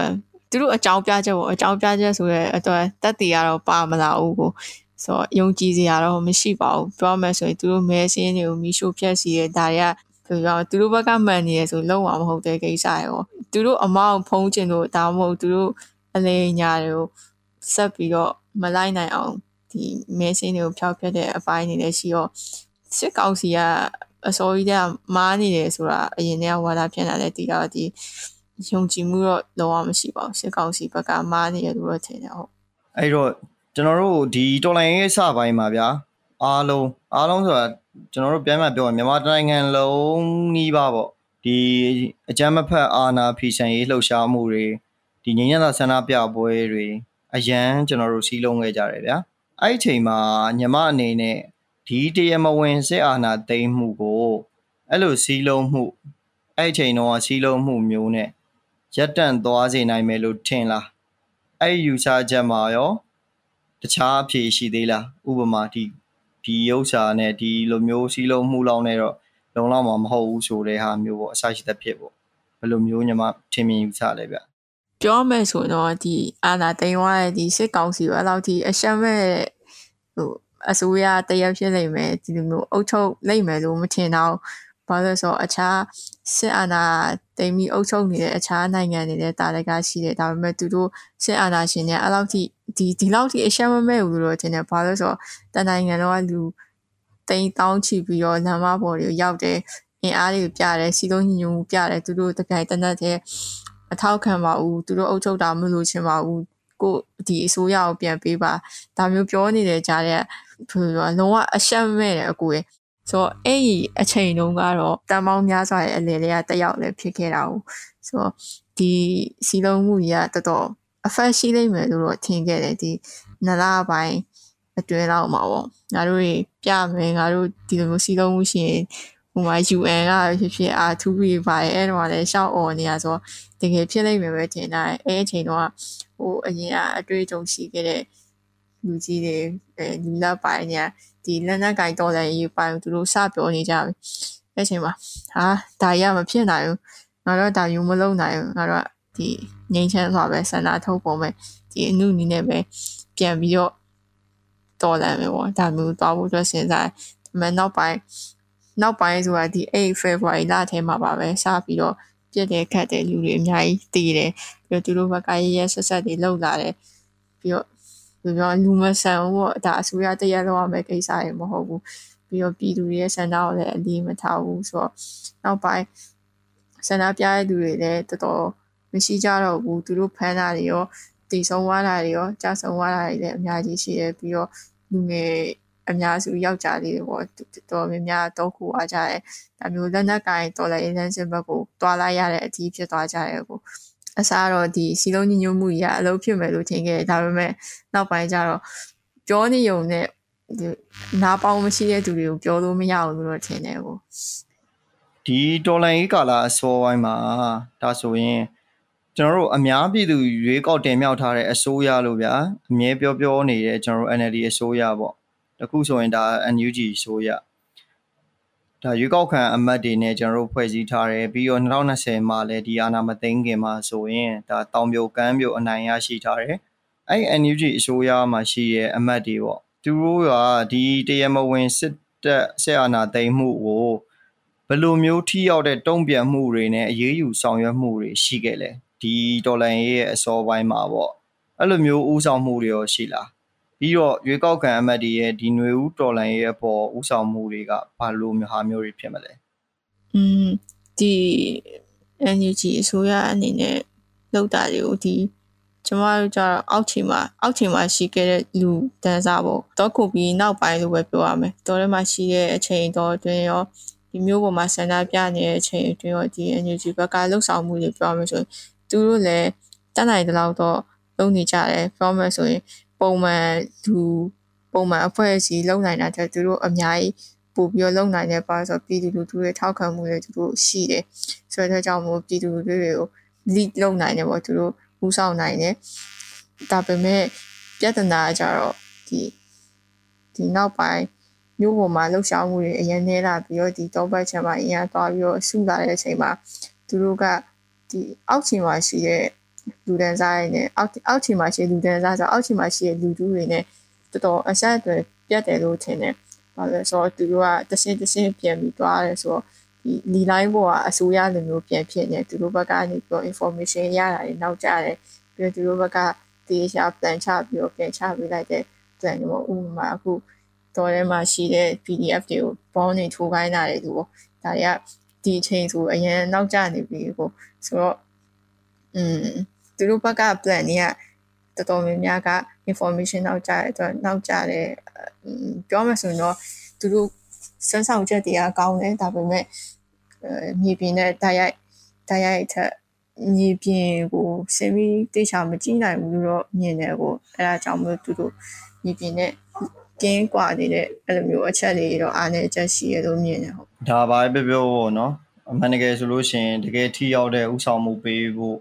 သူတို့အကြောင်းပြချက်ပေါ့အကြောင်းပြချက်ဆိုရဲအတွက်တက်တည်ရတော့ပါမလာဘူးကိုဆိုတော့ယုံကြည်စရာတော့မရှိပါဘူးပြောမယ်ဆိုရင်သူတို့မဲစင်းတွေကိုမီးရှို့ဖျက်စီရဲဒါတွေက ပြောရသူတို့ဘက်ကမှန်နေရဆိုလုံးဝမဟုတ်တဲ့ကိစ္စရောသူတို့အမောင်ဖုံးကျင်လို့ဒါမှမဟုတ်သူတို့အလေညာတွေကိုဆက်ပြီးတော့မလိုက်နိုင်အောင်ဒီမဲစင်းတွေကိုဖျောက်ဖျက်တဲ့အပိုင်းနေလည်းရှိတော့စစ်ကောင်စီကအစောကြီးကမားနေတယ်ဆိုတာအရင်ကဝါဒဖြန့်လာတဲ့တီတော့ဒီယုံကြည်မှုတော့လုံးဝမရှိပါဘူးစစ်ကောင်စီဘက်ကမားနေတယ်လို့တော့ထင်တယ်ဟုတ်အဲ့တော့ကျွန်တော်တို့ဒီတော်လိုင်းရဲ့စပိုင်းမှာဗျာအားလုံးအားလုံးဆိုတာ ကျွန်တော်တို့ပြန်မှပြောရင်မြန်မာတိုင်းနိုင်ငံလုံးနီးပါပေါ့ဒီအကြမ်းမဖက်အာဏာဖီဆန်ရေးလှုပ်ရှားမှုတွေဒီငြိမ်းချမ်းသာဆန္ဒပြပွဲတွေအရန်ကျွန်တော်တို့စီးလုံးခဲ့ကြတယ်ဗျာအဲ့ဒီအချိန်မှာညီမအနေနဲ့ဒီတရမဝင်စစ်အာဏာသိမ်းမှုကိုအဲ့လိုစီးလုံးမှုအဲ့ဒီအချိန်တော့စီးလုံးမှုမျိုးနဲ့ရပ်တန့်သွားစေနိုင်မယ်လို့ထင်လားအဲ့ဒီယူဆချက်မှာရောတခြားအဖြေရှိသေးလားဥပမာဒီ ဒီဥစ္စာနဲ့ဒီလိုမျိုးစီးလုံးမှုလောက်နဲ့တော့လုံလောက်မှာမဟုတ်ဘူးဆိုတဲ့ဟာမျိုးပေါ့အစရှိသဖြင့်ပေါ့ဘယ်လိုမျိုးညီမထင်မြင်ယူဆလဲဗျပြောမယ်ဆိုရင်တော့ဒီအာနာတိန်ဝါရဲ့ဒီစစ်ကောင်စီပဲလောက်ဒီအရှက်မဲ့ဟိုအစိုးရတရက်ဖြစ်နေမယ်ဒီလိုမျိုးအုပ်ချုပ်နိုင်မယ်လို့မထင်တော့ ဘာလို့လဲဆိုတော့အခြားစစ်အာဏာတိမ်ပြီးအုပ်ချုပ်နေတဲ့အခြားနိုင်ငံတွေလည်းတာလကရှိတယ်ဒါပေမဲ့သူတို့စစ်အာဏာရှင်တွေအဲ့လောက်ထိဒီဒီလောက်ထိအရှက်မမဲ့ဘူးလို့ထင်တယ်ဘာလို့လဲဆိုတော့တနိုင်ငံတော့လူတိမ်တောင်းချပြီးတော့လမ်းမပေါ်တွေကိုရောက်တယ်အင်အားတွေကိုပြတယ်စီလုံးညညူပြတယ်သူတို့တကယ်တနက်တဲ့အထောက်ခံပါဘူးသူတို့အုပ်ချုပ်တာမလို့ချင်ပါဘူးကိုဒီအစိုးရကိုပြန်ပေးပါဒါမျိုးပြောနေတဲ့ကြားတဲ့ဘယ်လိုလုံးဝအရှက်မဲ့တယ်အကူရဲ့ ဆိုတော့အဲ့ဒီအချိန်တုန်းကတော့တန်ပေါင်းများစွာရဲ့အလေလေးကတက်ရောက်လည်းဖြစ်ခဲ့တာ哦ဆိုတော့ဒီစီလုံးမှုကြီးကတော်တော် effect ရှိလိမ့်မယ်လို့တော့ထင်ခဲ့တယ်ဒီနလပိုင်းအတွင်းလောက်မှာပေါ့ငါတို့ပြမယ်ငါတို့ဒီလိုမျိုးစီလုံးမှုရှိရင်ဟိုမှာ UN ကဖြစ်ဖြစ် R2B ပါရဲ့အဲ့တော့လည်းရှောက်អော်နေရဆိုတကယ်ဖြစ်လိမ့်မယ်ပဲထင်တာအဲ့အချိန်တော့ဟိုအရင်ကအတွေ့အကြုံရှိခဲ့တဲ့လူကြီးတွေအဲလူလာပိုင်းညာ ဒီလက်နက်ကင်တော်တယ်ရေးပိုင်းသူတို့စပြောနေကြပြီအဲ့ချိန်မှာဟာဒါရမဖြစ်နိုင်ဘူးငါတို့ဒါယူမလုံးနိုင်ဘူးငါတို့ဒီငိမ့်ချမ်းစွာပဲဆန္ဒထုတ်ပုံပဲဒီအမှုနီးနဲ့ပဲပြန်ပြီးတော့တော်လာမယ်ပေါ့ဒါမျိုးသွားဖို့အတွက်စဉ်းစားတယ်မနောက်ပိုင်းနောက်ပိုင်းဆိုတာဒီ8 February လထဲမှာပါပဲစပြီးတော့ပြည့်တယ်ခတ်တယ်လူတွေအများကြီးတည်တယ်ပြီးတော့သူတို့ဘက်ကရရဆက်ဆက်တွေလောက်လာတယ်ပြီးတော့ ပြောပြောလူမဆန်ဘူးဒါအစိုးရတရက်လောက်ရမယ့်ကိစ္စတွေမဟုတ်ဘူးပြီးတော့ပြည်သူတွေရဲ့ဆန္ဒကိုလည်းအလေးမထားဘူးဆိုတော့နောက်ပိုင်းဆန္ဒပြတဲ့သူတွေလည်းတော်တော်မရှိကြတော့ဘူးသူတို့ဖမ်းတာတွေရောတည်ဆုံးသွားတာတွေရောကြာဆုံးသွားတာတွေလည်းအများကြီးရှိတယ်ပြီးတော့လူငယ်အများစုယောက်ျားလေးတွေပေါ့တော်များများတော့ခုအားကြတယ်ဒါမျိုးလက်နက်ကင်တော်လည်းအင်းစင်ဘက်ကိုတွာလိုက်ရတဲ့အထီးဖြစ်သွားကြတယ်ကို အစားတော့ဒီစီလုံးညညမှုကြီးကအလုပ်ဖြစ်မယ်လို့ထင်ခဲ့တယ်ဒါပေမဲ့နောက်ပိုင်းကျတော့ပြောနေုံနဲ့ဒီနားပေါင်းမရှိတဲ့သူတွေကိုပြောလို့မရဘူးလို့ထင်တယ်ကိုဒီဒေါ်လာရေးကာလာအစောပိုင်းမှာဒါဆိုရင်ကျွန်တော်တို့အများပြည်သူရွေးကောက်တင်မြှောက်ထားတဲ့အစိုးရလို့ဗျာအမြဲပြောပြောနေတဲ့ကျွန်တော်တို့ NLD အစိုးရပေါ့တခုဆိုရင်ဒါ NUG အစိုးရ ဒါရွေးကောက်ခံအမတ်တွေနဲ့ကျွန်တော်တို့ဖွဲ့စည်းထားတယ်ပြီးတော့2020မှာလည်းဒီအာဏာမသိမ်းခင်မှာဆိုရင်ဒါတောင်ပြိုကမ်းပြိုအနိုင်ရရှိထားတယ်အဲ့ NUG အစိုးရမှာရှိရဲ့အမတ်တွေပေါ့သူတို့ကဒီတရားမဝင်စစ်တပ်ဆက်အာဏာသိမ်းမှုကိုဘယ်လိုမျိုးထိရောက်တဲ့တုံ့ပြန်မှုတွေနဲ့အရေးယူဆောင်ရွက်မှုတွေရှိခဲ့လဲဒီဒေါ်လာရဲ့အစောပိုင်းမှာပေါ့အဲ့လိုမျိုးဥဆောင်မှုတွေရောရှိလား ပြီးတော့ရွေးကောက်ခံအမတ်တွေရဲ့ဒီຫນွေဦးတော်လန်ရဲ့အပေါ်ဥဆောင်မှုတွေကဘာလို့မျိုးဟာမျိုးတွေဖြစ်မလဲอืมဒီ NUG အစိုးရအနေနဲ့လောက်တာတွေကိုဒီကျမတို့ကြတော့အောက်ခြေမှာအောက်ခြေမှာရှိခဲ့တဲ့လူတန်းစားပေါ့တော့ခုပြီးနောက်ပိုင်းလို့ပဲပြောရမယ်တော်ထဲမှာရှိတဲ့အချိန်တော့အတွင်းရောဒီမျိုးပေါ်မှာဆန္ဒပြနေတဲ့အချိန်အတွင်းရောဒီ NUG ဘက်ကလှုပ်ဆောင်မှုတွေပြောရမယ်ဆိုရင်သူတို့လည်းတတ်နိုင်တဲ့လောက်တော့လုပ်နေကြတယ်ပြောမယ်ဆိုရင် ပုံမှန်သူပုံမှန်အဖွဲ့အစည်းလုံနိုင်တာတဲ့သူတို့အများကြီးပို့ပြီးတော့လုံနိုင်တဲ့ပါဆိုပြည်သူလူထုတွေထောက်ခံမှုတွေသူတို့ရှိတယ်ဆိုတဲ့ကြောင့်မို့ပြည်သူလူထုတွေကို lead လုပ်နိုင်တယ်ပေါ့သူတို့ဦးဆောင်နိုင်တယ်ဒါပေမဲ့ပြဿနာကြတော့ဒီဒီနောက်ပိုင်းမြို့ပေါ်မှာလှုပ်ရှားမှုတွေအရင်နေလာပြီးတော့ဒီတောဘက်ချမ်းမှာအရင်သွားပြီးတော့ဆူလာတဲ့အချိန်မှာသူတို့ကဒီအောက်ခြေမှာရှိတဲ့ လူဒန်းစားတွေနဲ့အောက်အောက်ခြေမှာရှိတဲ့လူဒန်းစားဆိုအောက်ခြေမှာရှိတဲ့လူတူတွေနဲ့တော်တော်အဆက်အသွယ်ပြတ်တယ်လို့ထင်တယ်။ဘာလဲဆိုတော့သူတို့ကတစ်စင်းတစ်စင်းပြန်ပြီးသွားတယ်ဆိုတော့ဒီလီလိုင်းပေါ်ကအစိုးရလိုမျိုးပြန်ဖြစ်နေသူတို့ဘက်ကနေပြီးတော့ information ရတာတွေနောက်ကျတယ်ပြီးတော့သူတို့ဘက်ကတေချာ plan ချပြီးတော့ပြန်ချပေးလိုက်တဲ့ plan မျိုးဥပမာအခုတော်ထဲမှာရှိတဲ့ PDF တွေကို bond တွေထိုးခိုင်းတာတွေလို့ဒါတွေကဒီအချိန်ဆိုအရင်နောက်ကျနေပြီကိုဆိုတော့อืม သူတို့ဘက်က plan တွေကတော်တော်များများက information နောက်ကြတဲ့အတွက်နောက်ကြတယ်ပြောမယ်ဆိုရင်တော့သူတို့စမ်းဆောင်ချက်တွေကကောင်းတယ်ဒါပေမဲ့မြေပြင်နဲ့တိုက်ရိုက်တိုက်ရိုက်ထက်မြေပြင်ကိုစင်ပြီးတိကျမကြည့်နိုင်ဘူးလို့တော့မြင်တယ်ကိုအဲဒါကြောင့်မို့သူတို့မြေပြင်နဲ့ကင်းကွာနေတဲ့အဲ့လိုမျိုးအချက်လေးတော့အားနဲ့အချက်ရှိရလို့မြင်တယ်ဟုတ်ဒါပါပဲပြောပြောပေါ့နော်အမှန်တကယ်ဆိုလို့ရှင်တကယ်ထိရောက်တဲ့ဥဆောင်မှုပေးဖို့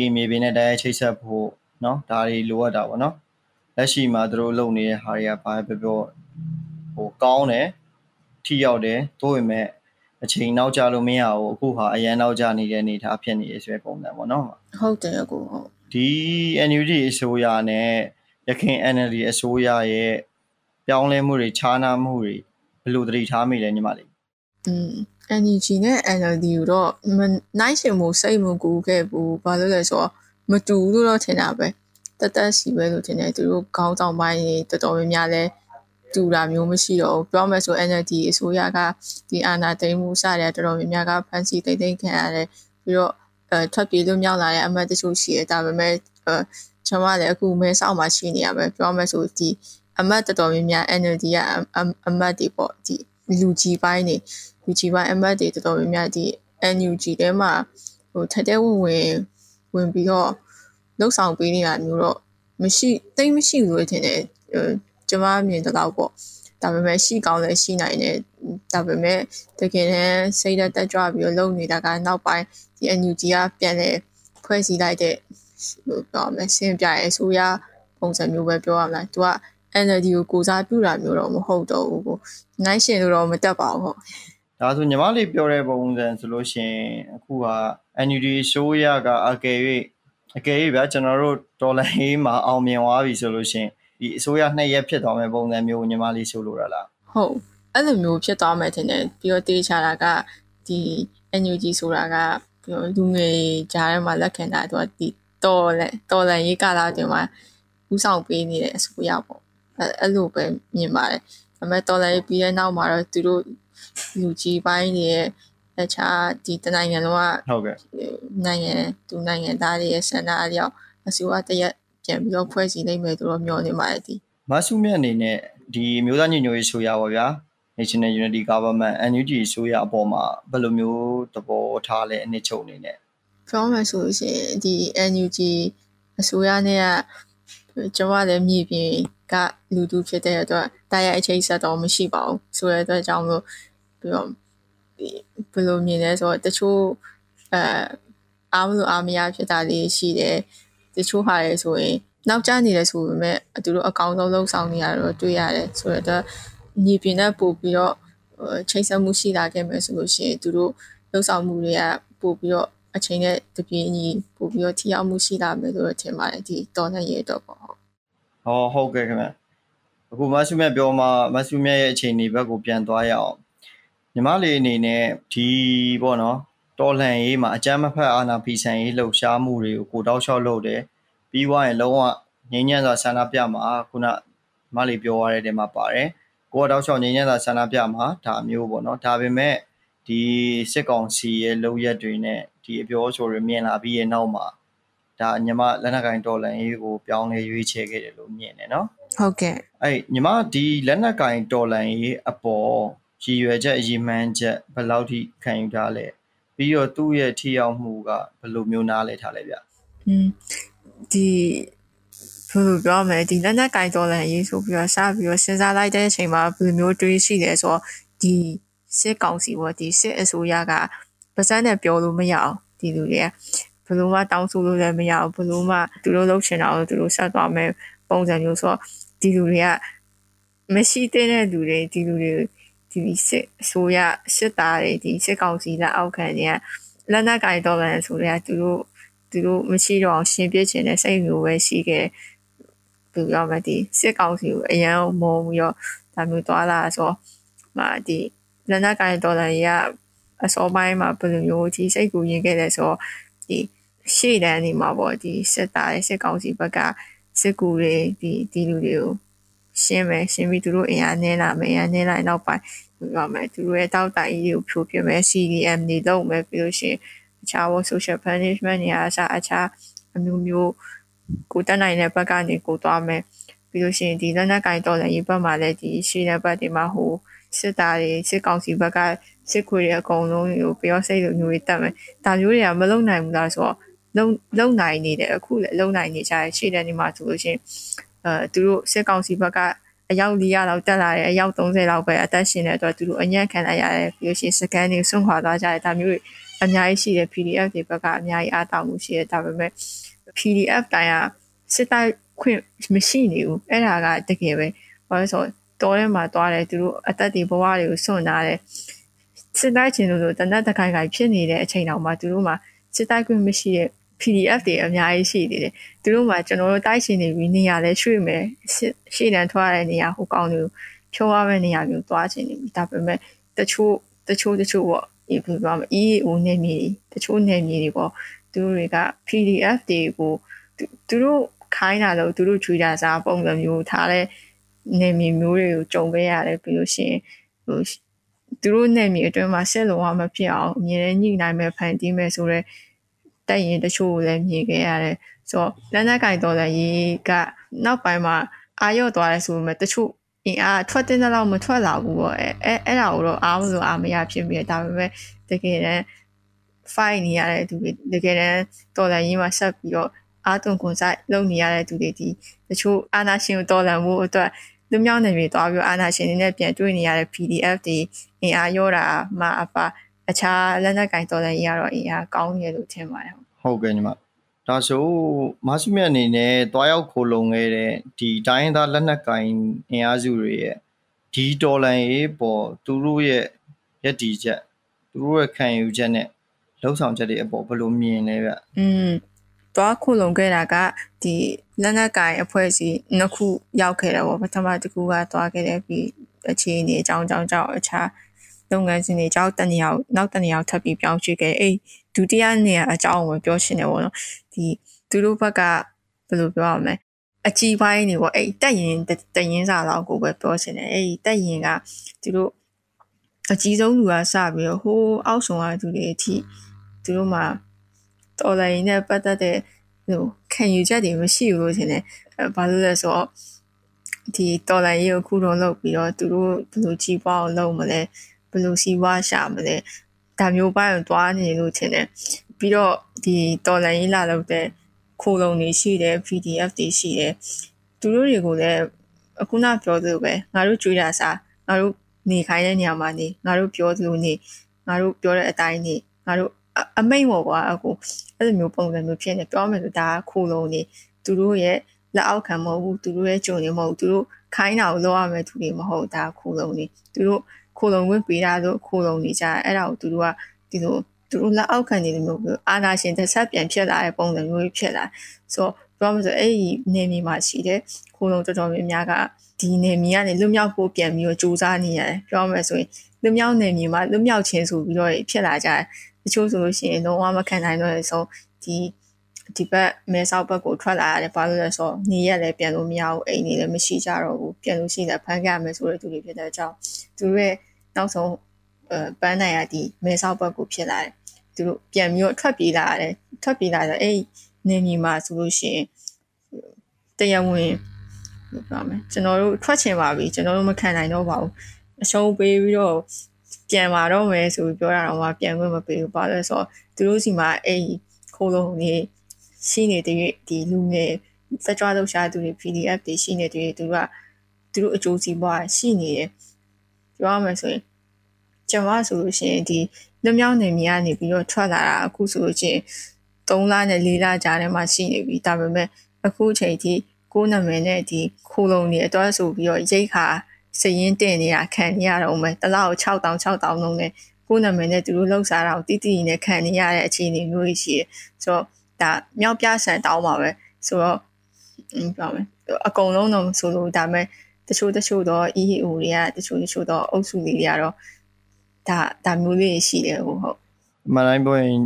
ဒီမြေပြင်နဲ့တရားချိတ်ဆက်ဖို့နော်ဒါတွေလိုအပ်တာပေါ့နော်လက်ရှိမှာသူတို့လုပ်နေတဲ့ဟာတွေကဘာပဲပြောဟိုကောင်းတယ်ထိရောက်တယ်တိုးပေမဲ့အချိန်နောက်ကျလို့မရဘူးအခုဟာအရန်နောက်ကျနေတဲ့အနေအထားဖြစ်နေရဆိုတဲ့ပုံစံပေါ့နော်ဟုတ်တယ်ကိုဟုတ်ဒီ NUG အစိုးရနဲ့ရခိုင် NLD အစိုးရရဲ့ပြောင်းလဲမှုတွေခြားနားမှုတွေဘယ်လိုသတိထားမိလဲညီမလေးอืม NUG နဲ့ NLD ကိုတော့နိုင်ရှင်မှုစိတ်မကူခဲ့ဘူးဘာလို့လဲဆိုတော့မတူဘူးလို့တော့ထင်တာပဲတက်တက်စီပဲလို့ထင်တယ်သူတို့ခေါင်းဆောင်ပိုင်းတွေတော်တော်များများလဲတူတာမျိုးမရှိတော့ဘူးပြောမယ်ဆို NLD အစိုးရကဒီအာဏာသိမ်းမှုစတဲ့တော်တော်များများကဖန်စီတိတ်တိတ်ခံရတယ်ပြီးတော့အဲထွက်ပြေးလို့မြောက်လာတဲ့အမတ်တချို့ရှိတယ်ဒါပေမဲ့အဲကျွန်မလည်းအခုမဲဆောက်မှာရှိနေရပဲပြောမယ်ဆိုဒီအမတ်တော်တော်များများ NLD ကအမတ်တွေပေါ့ဒီလူကြီးပိုင်းနေ လူကြီးပိုင်းအမတ်တွေတော်တော်များများဒီ NUG ထဲမှာဟိုထက်တဲ့ဝင်ဝင်ဝင်ပြီးတော့လှုပ်ဆောင်ပေးနေတာမျိုးတော့မရှိတိတ်မရှိဘူးလို့ထင်တယ်ကျွန်မမြင်တော့ပေါ့ဒါပေမဲ့ရှိကောင်းလည်းရှိနိုင်တယ်ဒါပေမဲ့တကယ်တမ်းစိတ်သက်တက်ကြွပြီးတော့လုပ်နေတာကနောက်ပိုင်းဒီ NUG ကပြန်လဲဖွဲ့စည်းလိုက်တဲ့ဟိုပြောမယ်ရှင်းပြရဲဆိုရပုံစံမျိုးပဲပြောရမလားသူက NLD ကိုကိုစားပြုတာမျိုးတော့မဟုတ်တော့ဘူးကိုနိုင်ရှင်လို့တော့မတက်ပါဘူးဟုတ် ဒါဆိုညီမလေးပြောတဲ့ပုံစံဆိုလို့ရှိရင်အခုက NUD ရှိုးရကအကယ်၍အကယ်၍ဗျာကျွန်တော်တို့ဒေါ်လာဟေးမှာအောင်မြင်သွားပြီဆိုလို့ရှိရင်ဒီအစိုးရနှစ်ရက်ဖြစ်သွားမယ့်ပုံစံမျိုးညီမလေးဆိုလိုတာလားဟုတ်အဲ့လိုမျိုးဖြစ်သွားမယ်ထင်တယ်ပြီးတော့တေးချတာကဒီ NUG ဆိုတာကလူငယ်ကြားထဲမှာလက်ခံတာသူကဒီတော်လဲတော်လန်ရေးကာလတင်မှာဥဆောင်ပေးနေတဲ့အစိုးရပေါ့အဲ့အဲ့လိုပဲမြင်ပါတယ်ဒါပေမဲ့တော်လည်းပြီးတဲ့နောက်မှာတော့သူတို့ လူကြီးပိုင်းတွေရဲ့အခြားဒီတနိုင်ငံလုံးကဟုတ်ကဲ့နိုင်ငံသူနိုင်ငံသားတွေရဲ့ဆန္ဒအလျောက်အစိုးရတရက်ပြန်ပြီးတော့ဖွဲ့စည်းနိုင်မယ်တို့တော့မျှော်နေပါတယ်ဒီမဆုမြတ်အနေနဲ့ဒီမျိုးသားညီညွတ်ရေးဆိုရပါဗျာ National Unity Government NUG ဆိုရအပေါ်မှာဘယ်လိုမျိုးသဘောထားလဲအနည်းချုပ်အနေနဲ့ပြောမယ်ဆိုလို့ရှိရင်ဒီ NUG အစိုးရနဲ့ကကျွန်မလည်းမြေပြင်ကလူတူဖြစ်တဲ့အတွက်တာရအချိန်ဆက်တော့မရှိပါဘူးဆိုတဲ့အတွက်ကြောင့်မို့ ပြီးတော့ဘယ်လိုမြင်လဲဆိုတော့တချို့အဲအားမလို့အားမရဖြစ်တာလေးရှိတယ်တချို့ဟာလေဆိုရင်နောက်ကျနေတယ်ဆိုပေမဲ့သူတို့အကောင်းဆုံးလှုပ်ဆောင်နေရတော့တွေ့ရတယ်ဆိုတော့ညီပြင်းနဲ့ပို့ပြီးတော့ချိန်ဆက်မှုရှိလာခဲ့မယ်ဆိုလို့ရှိရင်သူတို့လှုပ်ဆောင်မှုတွေကပို့ပြီးတော့အချိန်နဲ့တပြေးညီပို့ပြီးတော့ထိရောက်မှုရှိလာမယ်လို့ထင်ပါတယ်ဒီတော်လှန်ရေးတော့ပေါ့ဟောဟုတ်ကဲ့ခင်ဗျအခုမဆုမြတ်ပြောမှာမဆုမြတ်ရဲ့အချိန်ဒီဘက်ကိုပြန်သွားရအောင် ညီမလေးအနေနဲ့ဒီပေါ့နော်တော်လှန်ရေးမှာအကြမ်းမဖက်အာဏာဖီဆန်ရေးလှုပ်ရှားမှုတွေကိုကိုတောက်လျှောက်လုပ်တယ်ပြီးွားရင်လုံးဝငြိမ်းချမ်းစွာဆန္ဒပြမှာခုနမလေးပြောရတဲ့နေရာမှာပါတယ်ကိုတောက်လျှောက်ငြိမ်းချမ်းစွာဆန္ဒပြမှာဒါမျိုးပေါ့နော်ဒါပေမဲ့ဒီစစ်ကောင်စီရဲ့လုပ်ရက်တွေနဲ့ဒီအပြောအဆိုတွေမြင်လာပြီးရဲ့နောက်မှာဒါညီမလက်နက်ကင်တော်လန်ရေးကိုပြောင်းလဲရွေးချယ်ခဲ့တယ်လို့မြင်တယ်နော်ဟုတ်ကဲ့အဲ့ညီမဒီလက်နက်ကင်တော်လန်ရေးအပေါ် ရည်ရွယ်ချက်အရေးမှန်းချက်ဘယ်လောက်ထိခံယူထားလဲပြီးတော့သူ့ရဲ့ထိရောက်မှုကဘယ်လိုမျိုးနားလဲထားလဲဗျอืมဒီဘယ်လိုပြောမလဲဒီလက်နက်ကင်တော်လန်ရေးဆိုပြီးတော့စပြီးတော့စဉ်းစားလိုက်တဲ့အချိန်မှာဘယ်လိုမျိုးတွေးရှိလဲဆိုတော့ဒီစစ်ကောင်စီပေါ့ဒီစစ်အစိုးရကပါစံနဲ့ပြောလို့မရအောင်ဒီလူတွေကဘယ်လိုမှတောင်းဆိုလို့လည်းမရအောင်ဘယ်လိုမှသူတို့လုပ်ချင်တာကိုသူတို့ဆက်သွားမယ်ပုံစံမျိုးဆိုတော့ဒီလူတွေကမရှိတဲ့လူတွေဒီလူတွေ ဒီစစ်အစိုးရစစ်သားတွေဒီစစ်ကောင်စီလက်အောက်ခံတွေကလက်နက်ကင်တော်လန်ဆိုတဲ့သူတို့သူတို့မရှိတော့အောင်ရှင်းပြချင်တဲ့စိတ်မျိုးပဲရှိခဲ့သူပြောမှဒီစစ်ကောင်စီကိုအရန်မုံပြီးတော့ဒါမျိုးသွားလာဆိုမှဒီလက်နက်ကင်တော်လန်ကြီးကအစောပိုင်းမှာဘယ်လိုမျိုးဒီစိတ်ကူရင်ခဲ့လဲဆိုတော့ဒီရှေ့တန်းနေမှာပေါ့ဒီစစ်သားရဲ့စစ်ကောင်စီဘက်ကစစ်ကူတွေဒီဒီလူတွေကို ရှင်းမယ်ရှင်းပြီးသူတို့အင်အားနည်းလာမယ်အင်အားနည်းလာရင်နောက်ပိုင်းပြောမယ်သူတို့ရဲ့တောက်တိုင်ကြီးကိုဖြိုပြမယ် CDM တွေလုပ်မယ်ပြီးလို့ရှိရင်အခြားဘော social punishment တွေအားစားအခြားအမျိုးမျိုးကိုတက်နိုင်တဲ့ဘက်ကနေကိုသွားမယ်ပြီးလို့ရှိရင်ဒီလက်နက်ကင်တော်လည်းရေးဘက်မှာလည်းဒီရှေ့တဲ့ဘက်တွေမှာဟိုစစ်သားတွေစစ်ကောင်စီဘက်ကစစ်ခွေတွေအကုန်လုံးကိုပြောစိတ်လိုမျိုးတွေတက်မယ်ဒါမျိုးတွေကမလုံနိုင်ဘူးလားဆိုတော့လုံလုံနိုင်နေတယ်အခုလည်းလုံနိုင်နေကြတယ်ရှေ့တဲ့နေမှာဆိုလို့ရှိရင် အဲသူတို့စစ်ကောင်စီဘက်ကအယောက်400လောက်တက်လာတယ်အယောက်30လောက်ပဲအသက်ရှင်တဲ့အတွက်သူတို့အညံ့ခံလိုက်ရတယ်ပြီးလို့ရှိရင်စကန်တွေဆွန့်ခွာသွားကြတယ်ဒါမျိုးတွေအများကြီးရှိတယ် PDF တွေဘက်ကအများကြီးအားတောင်းမှုရှိတယ်ဒါပေမဲ့ PDF တိုင်းကစစ်တိုက်ခွင့်မရှိနေဘူးအဲ့ဒါကတကယ်ပဲဘာလို့ဆိုတော့ထဲမှာသွားတယ်သူတို့အသက်တွေဘဝတွေကိုစွန့်ထားတယ်စစ်တိုက်ခြင်းလို့တနက်တခိုင်ခိုင်ဖြစ်နေတဲ့အချိန်တောင်မှသူတို့မှာစစ်တိုက်ခွင့်မရှိတဲ့ PDF တွေအများကြီးရှိနေတယ်သူတို့မှာကျွန်တော်တို့တိုက်ရှင်နေပြီးနေရာလဲရွှေ့မယ်ရှေ့တန်းထွက်ရတဲ့နေရာဟိုကောင်းလို့ဖြိုးရမယ့်နေရာမျိုးသွားချင်နေပြီဒါပေမဲ့တချို့တချို့တချို့ပေါ့ဒီဘယ်လိုမလဲ EAO နေမြေတချို့နေမြေတွေပေါ့သူတို့တွေက PDF တွေကိုသူတို့ခိုင်းတာလို့သူတို့ချွေတာစားပုံစံမျိုးထားတဲ့နေမြေမျိုးတွေကိုကြုံခဲ့ရတယ်ပြီးလို့ရှိရင်ဟိုသူတို့နေမြေအတွင်းမှာဆက်လုံးဝမဖြစ်အောင်အမြဲတမ်းညှိနှိုင်းမဲ့ဖန်တီးမဲ့ဆိုတော့ တက်ရင်တချို့ကိုလည်းမြင်ခဲ့ရတယ်ဆိုတော့လက်နက်ကင်တော်လည်းရေးကနောက်ပိုင်းမှာအာရုံသွားတယ်ဆိုပေမဲ့တချို့အင်အားထွက်တဲ့လောက်မထွက်လာဘူးပေါ့အဲအဲ့ဒါကိုတော့အားမလို့အားမရဖြစ်ပြီးဒါပေမဲ့တကယ်တမ်း fight နေရတဲ့သူတွေတကယ်တမ်းတော်လည်းရေးမှာဆက်ပြီးတော့အားသွန်ခွန်ဆိုင်လုပ်နေရတဲ့သူတွေဒီတချို့အာနာရှင်ကိုတော်လန်မှုအတွက်လူမြောက်နေပြီသွားပြီးအာနာရှင်တွေနဲ့ပြန်တွေ့နေရတဲ့ PDF တွေအင်အားရောတာမှအပါ အခြားလက်နက်ကင်တော်လည်းရတော့အင်အားကောင်းနေလို့ထင်ပါတယ်ဟုတ်ကဲ့ညီမဒါဆိုမဆုမြတ်အနေနဲ့တွားရောက်ခိုလုံခဲ့တဲ့ဒီတိုင်းသားလက်နက်ကင်အင်အားစုတွေရဲ့ဒီဒေါ်လာရေးပေါ်သူတို့ရဲ့ရည်တည်ချက်သူတို့ရဲ့ခံယူချက်နဲ့လှုပ်ဆောင်ချက်တွေအပေါ်ဘယ်လိုမြင်လဲဗျอืมတွားခိုလုံခဲ့တာကဒီလက်နက်ကင်အဖွဲ့အစည်းနှစ်ခုရောက်ခဲ့တယ်ပေါ့ပထမတစ်ခုကတွားခဲ့တယ်ပြီးအခြေအနေအကြောင်းအကြောင်းကြောင့်အခြား လုပ်ငန်းစဉ်တွေအကြောင်းတနေရာနောက်တနေရာထပ်ပြီးပြောင်းရွှေ့ခဲ့အဲ့ဒုတိယနေရာအကြောင်းကိုပြောရှင်းတယ်ပေါ့နော်ဒီသူတို့ဘက်ကဘယ်လိုပြောရမလဲအကြီးပိုင်းနေပေါ့အဲ့တက်ရင်တရင်စာလောက်ကိုပဲပြောချင်တယ်အဲ့တက်ရင်ကသူတို့အကြီးဆုံးလူကစပြီးတော့ဟိုးအောက်ဆုံးကသူတွေအထိသူတို့မှာတော်လိုင်းနဲ့ပတ်သက်တဲ့ဟိုခံယူချက်တွေမရှိဘူးလို့ထင်တယ်ဘာလို့လဲဆိုတော့ဒီတော်လိုင်းရေးကိုခုတော့လုပ်ပြီးတော့သူတို့ဘယ်လိုကြီးပွားအောင်လုပ်မလဲ ဘယ်လိုစီးပွားရှာမလဲဒါမျိုးပိုင်းကိုတွားနေလို့ထင်တယ်ပြီးတော့ဒီတော်လိုင်းရေးလာလုပ်တဲ့ခိုးလုံတွေရှိတယ် PDF တွေရှိတယ်သူတို့တွေကိုလည်းအခုနပြောသလိုပဲငါတို့ကြွေးတာစားငါတို့နေခိုင်းတဲ့နေရာမှာနေငါတို့ပြောသလိုနေငါတို့ပြောတဲ့အတိုင်းနေငါတို့အမိတ်ပေါ့ကွာအခုအဲ့လိုမျိုးပုံစံမျိုးဖြစ်နေပြောမယ်ဆိုဒါခိုးလုံနေသူတို့ရဲ့လက်အောက်ခံမဟုတ်ဘူးသူတို့ရဲ့ကြုံနေမဟုတ်ဘူးသူတို့ခိုင်းတာကိုလုပ်ရမယ်သူတွေမဟုတ်ဒါခိုးလုံနေသူတို့ ခိုးလုံဝင်ပေးတာဆိုခိုးလုံနေကြအဲ့ဒါကိုသူတို့ကဒီလိုသူတို့လက်အောက်ခံနေတယ်မျိုးအာနာရှင်တစ်ဆက်ပြန်ဖြစ်လာတဲ့ပုံစံမျိုးဖြစ်လာဆိုတော့ပြောမှဆိုအဲ့ဒီနေမြေမှာရှိတဲ့ခိုးလုံတော်တော်များများကဒီနေမြေကနေလွတ်မြောက်ဖို့ပြန်ပြီးတော့စူးစမ်းနေရတယ်ပြောမှဆိုရင်လွတ်မြောက်နေမြေမှာလွတ်မြောက်ခြင်းဆိုပြီးတော့ဖြစ်လာကြတယ်တချို့ဆိုလို့ရှိရင်လုံးဝမခံနိုင်တော့တဲ့ဆုံးဒီဒီဘက်မဲဆောက်ဘက်ကိုထွက်လာရတယ်ဘာလို့လဲဆိုတော့နေရက်လည်းပြန်လို့မရဘူးအိမ်နေလည်းမရှိကြတော့ဘူးပြန်လို့ရှိရင်ဖမ်းကြမယ်ဆိုတဲ့သူတွေဖြစ်တဲ့အကြောင်းသူတို့ရဲ့ နောက်ဆုံးအဲပန်းနိုင်ရဒီမဲဆောက်ဘက်ကိုဖြစ်လာတယ်သူတို့ပြန်ပြီးတော့ထွက်ပြေးလာရတယ်ထွက်ပြေးလာတော့အဲ့နေမြေမှာဆိုလို့ရှိရင်တရားဝင်လို့ပြောမယ်ကျွန်တော်တို့ထွက်ချင်ပါပြီကျွန်တော်တို့မခံနိုင်တော့ပါဘူးအရှုံးပေးပြီးတော့ပြန်လာတော့မယ်ဆိုပြီးပြောတာတော့မှပြန်ခွင့်မပေးဘူးပါလဲဆိုတော့သူတို့စီမှာအဲ့ခိုးလုံးနေရှိနေတဲ့ဒီလူငယ်စကြွားလောက်ရှာသူတွေ PDF တွေရှိနေတဲ့သူကသူတို့အကျိုးစီးပွားရှိနေတယ် ပြောရမယ်ဆိုရင်ကျွန်မဆိုလို့ရှိရင်ဒီလွမြောက်နေမြေကနေပြီးတော့ထွက်လာတာအခုဆိုလို့ရှိရင်3လနဲ့4လကြာထဲမှာရှိနေပြီဒါပေမဲ့အခုချိန်ထိကိုယ်နာမည်နဲ့ဒီခိုးလုံးတွေအတွက်ဆိုပြီးတော့ရိတ်ခါစရင်တင်နေတာခံနေရတော့မယ်တလောက်6000 6000လုံးနဲ့ကိုယ်နာမည်နဲ့သူတို့လှုပ်ရှားတာကိုတိတိနဲ့ခံနေရတဲ့အခြေအနေမျိုးရှိတယ်ဆိုတော့ဒါမြောက်ပြဆန်တောင်းပါပဲဆိုတော့ပြောမယ်အကုန်လုံးတော့ဆိုလို့ဒါမဲ့ တချို့တချို့တော့ EAO တွေကတချို့တချို့တော့အုပ်စုလေးတွေကတော့ဒါဒါမျိုးလေးရှိတယ်ဟုတ်ဟုတ်မတိုင်းပြောရင်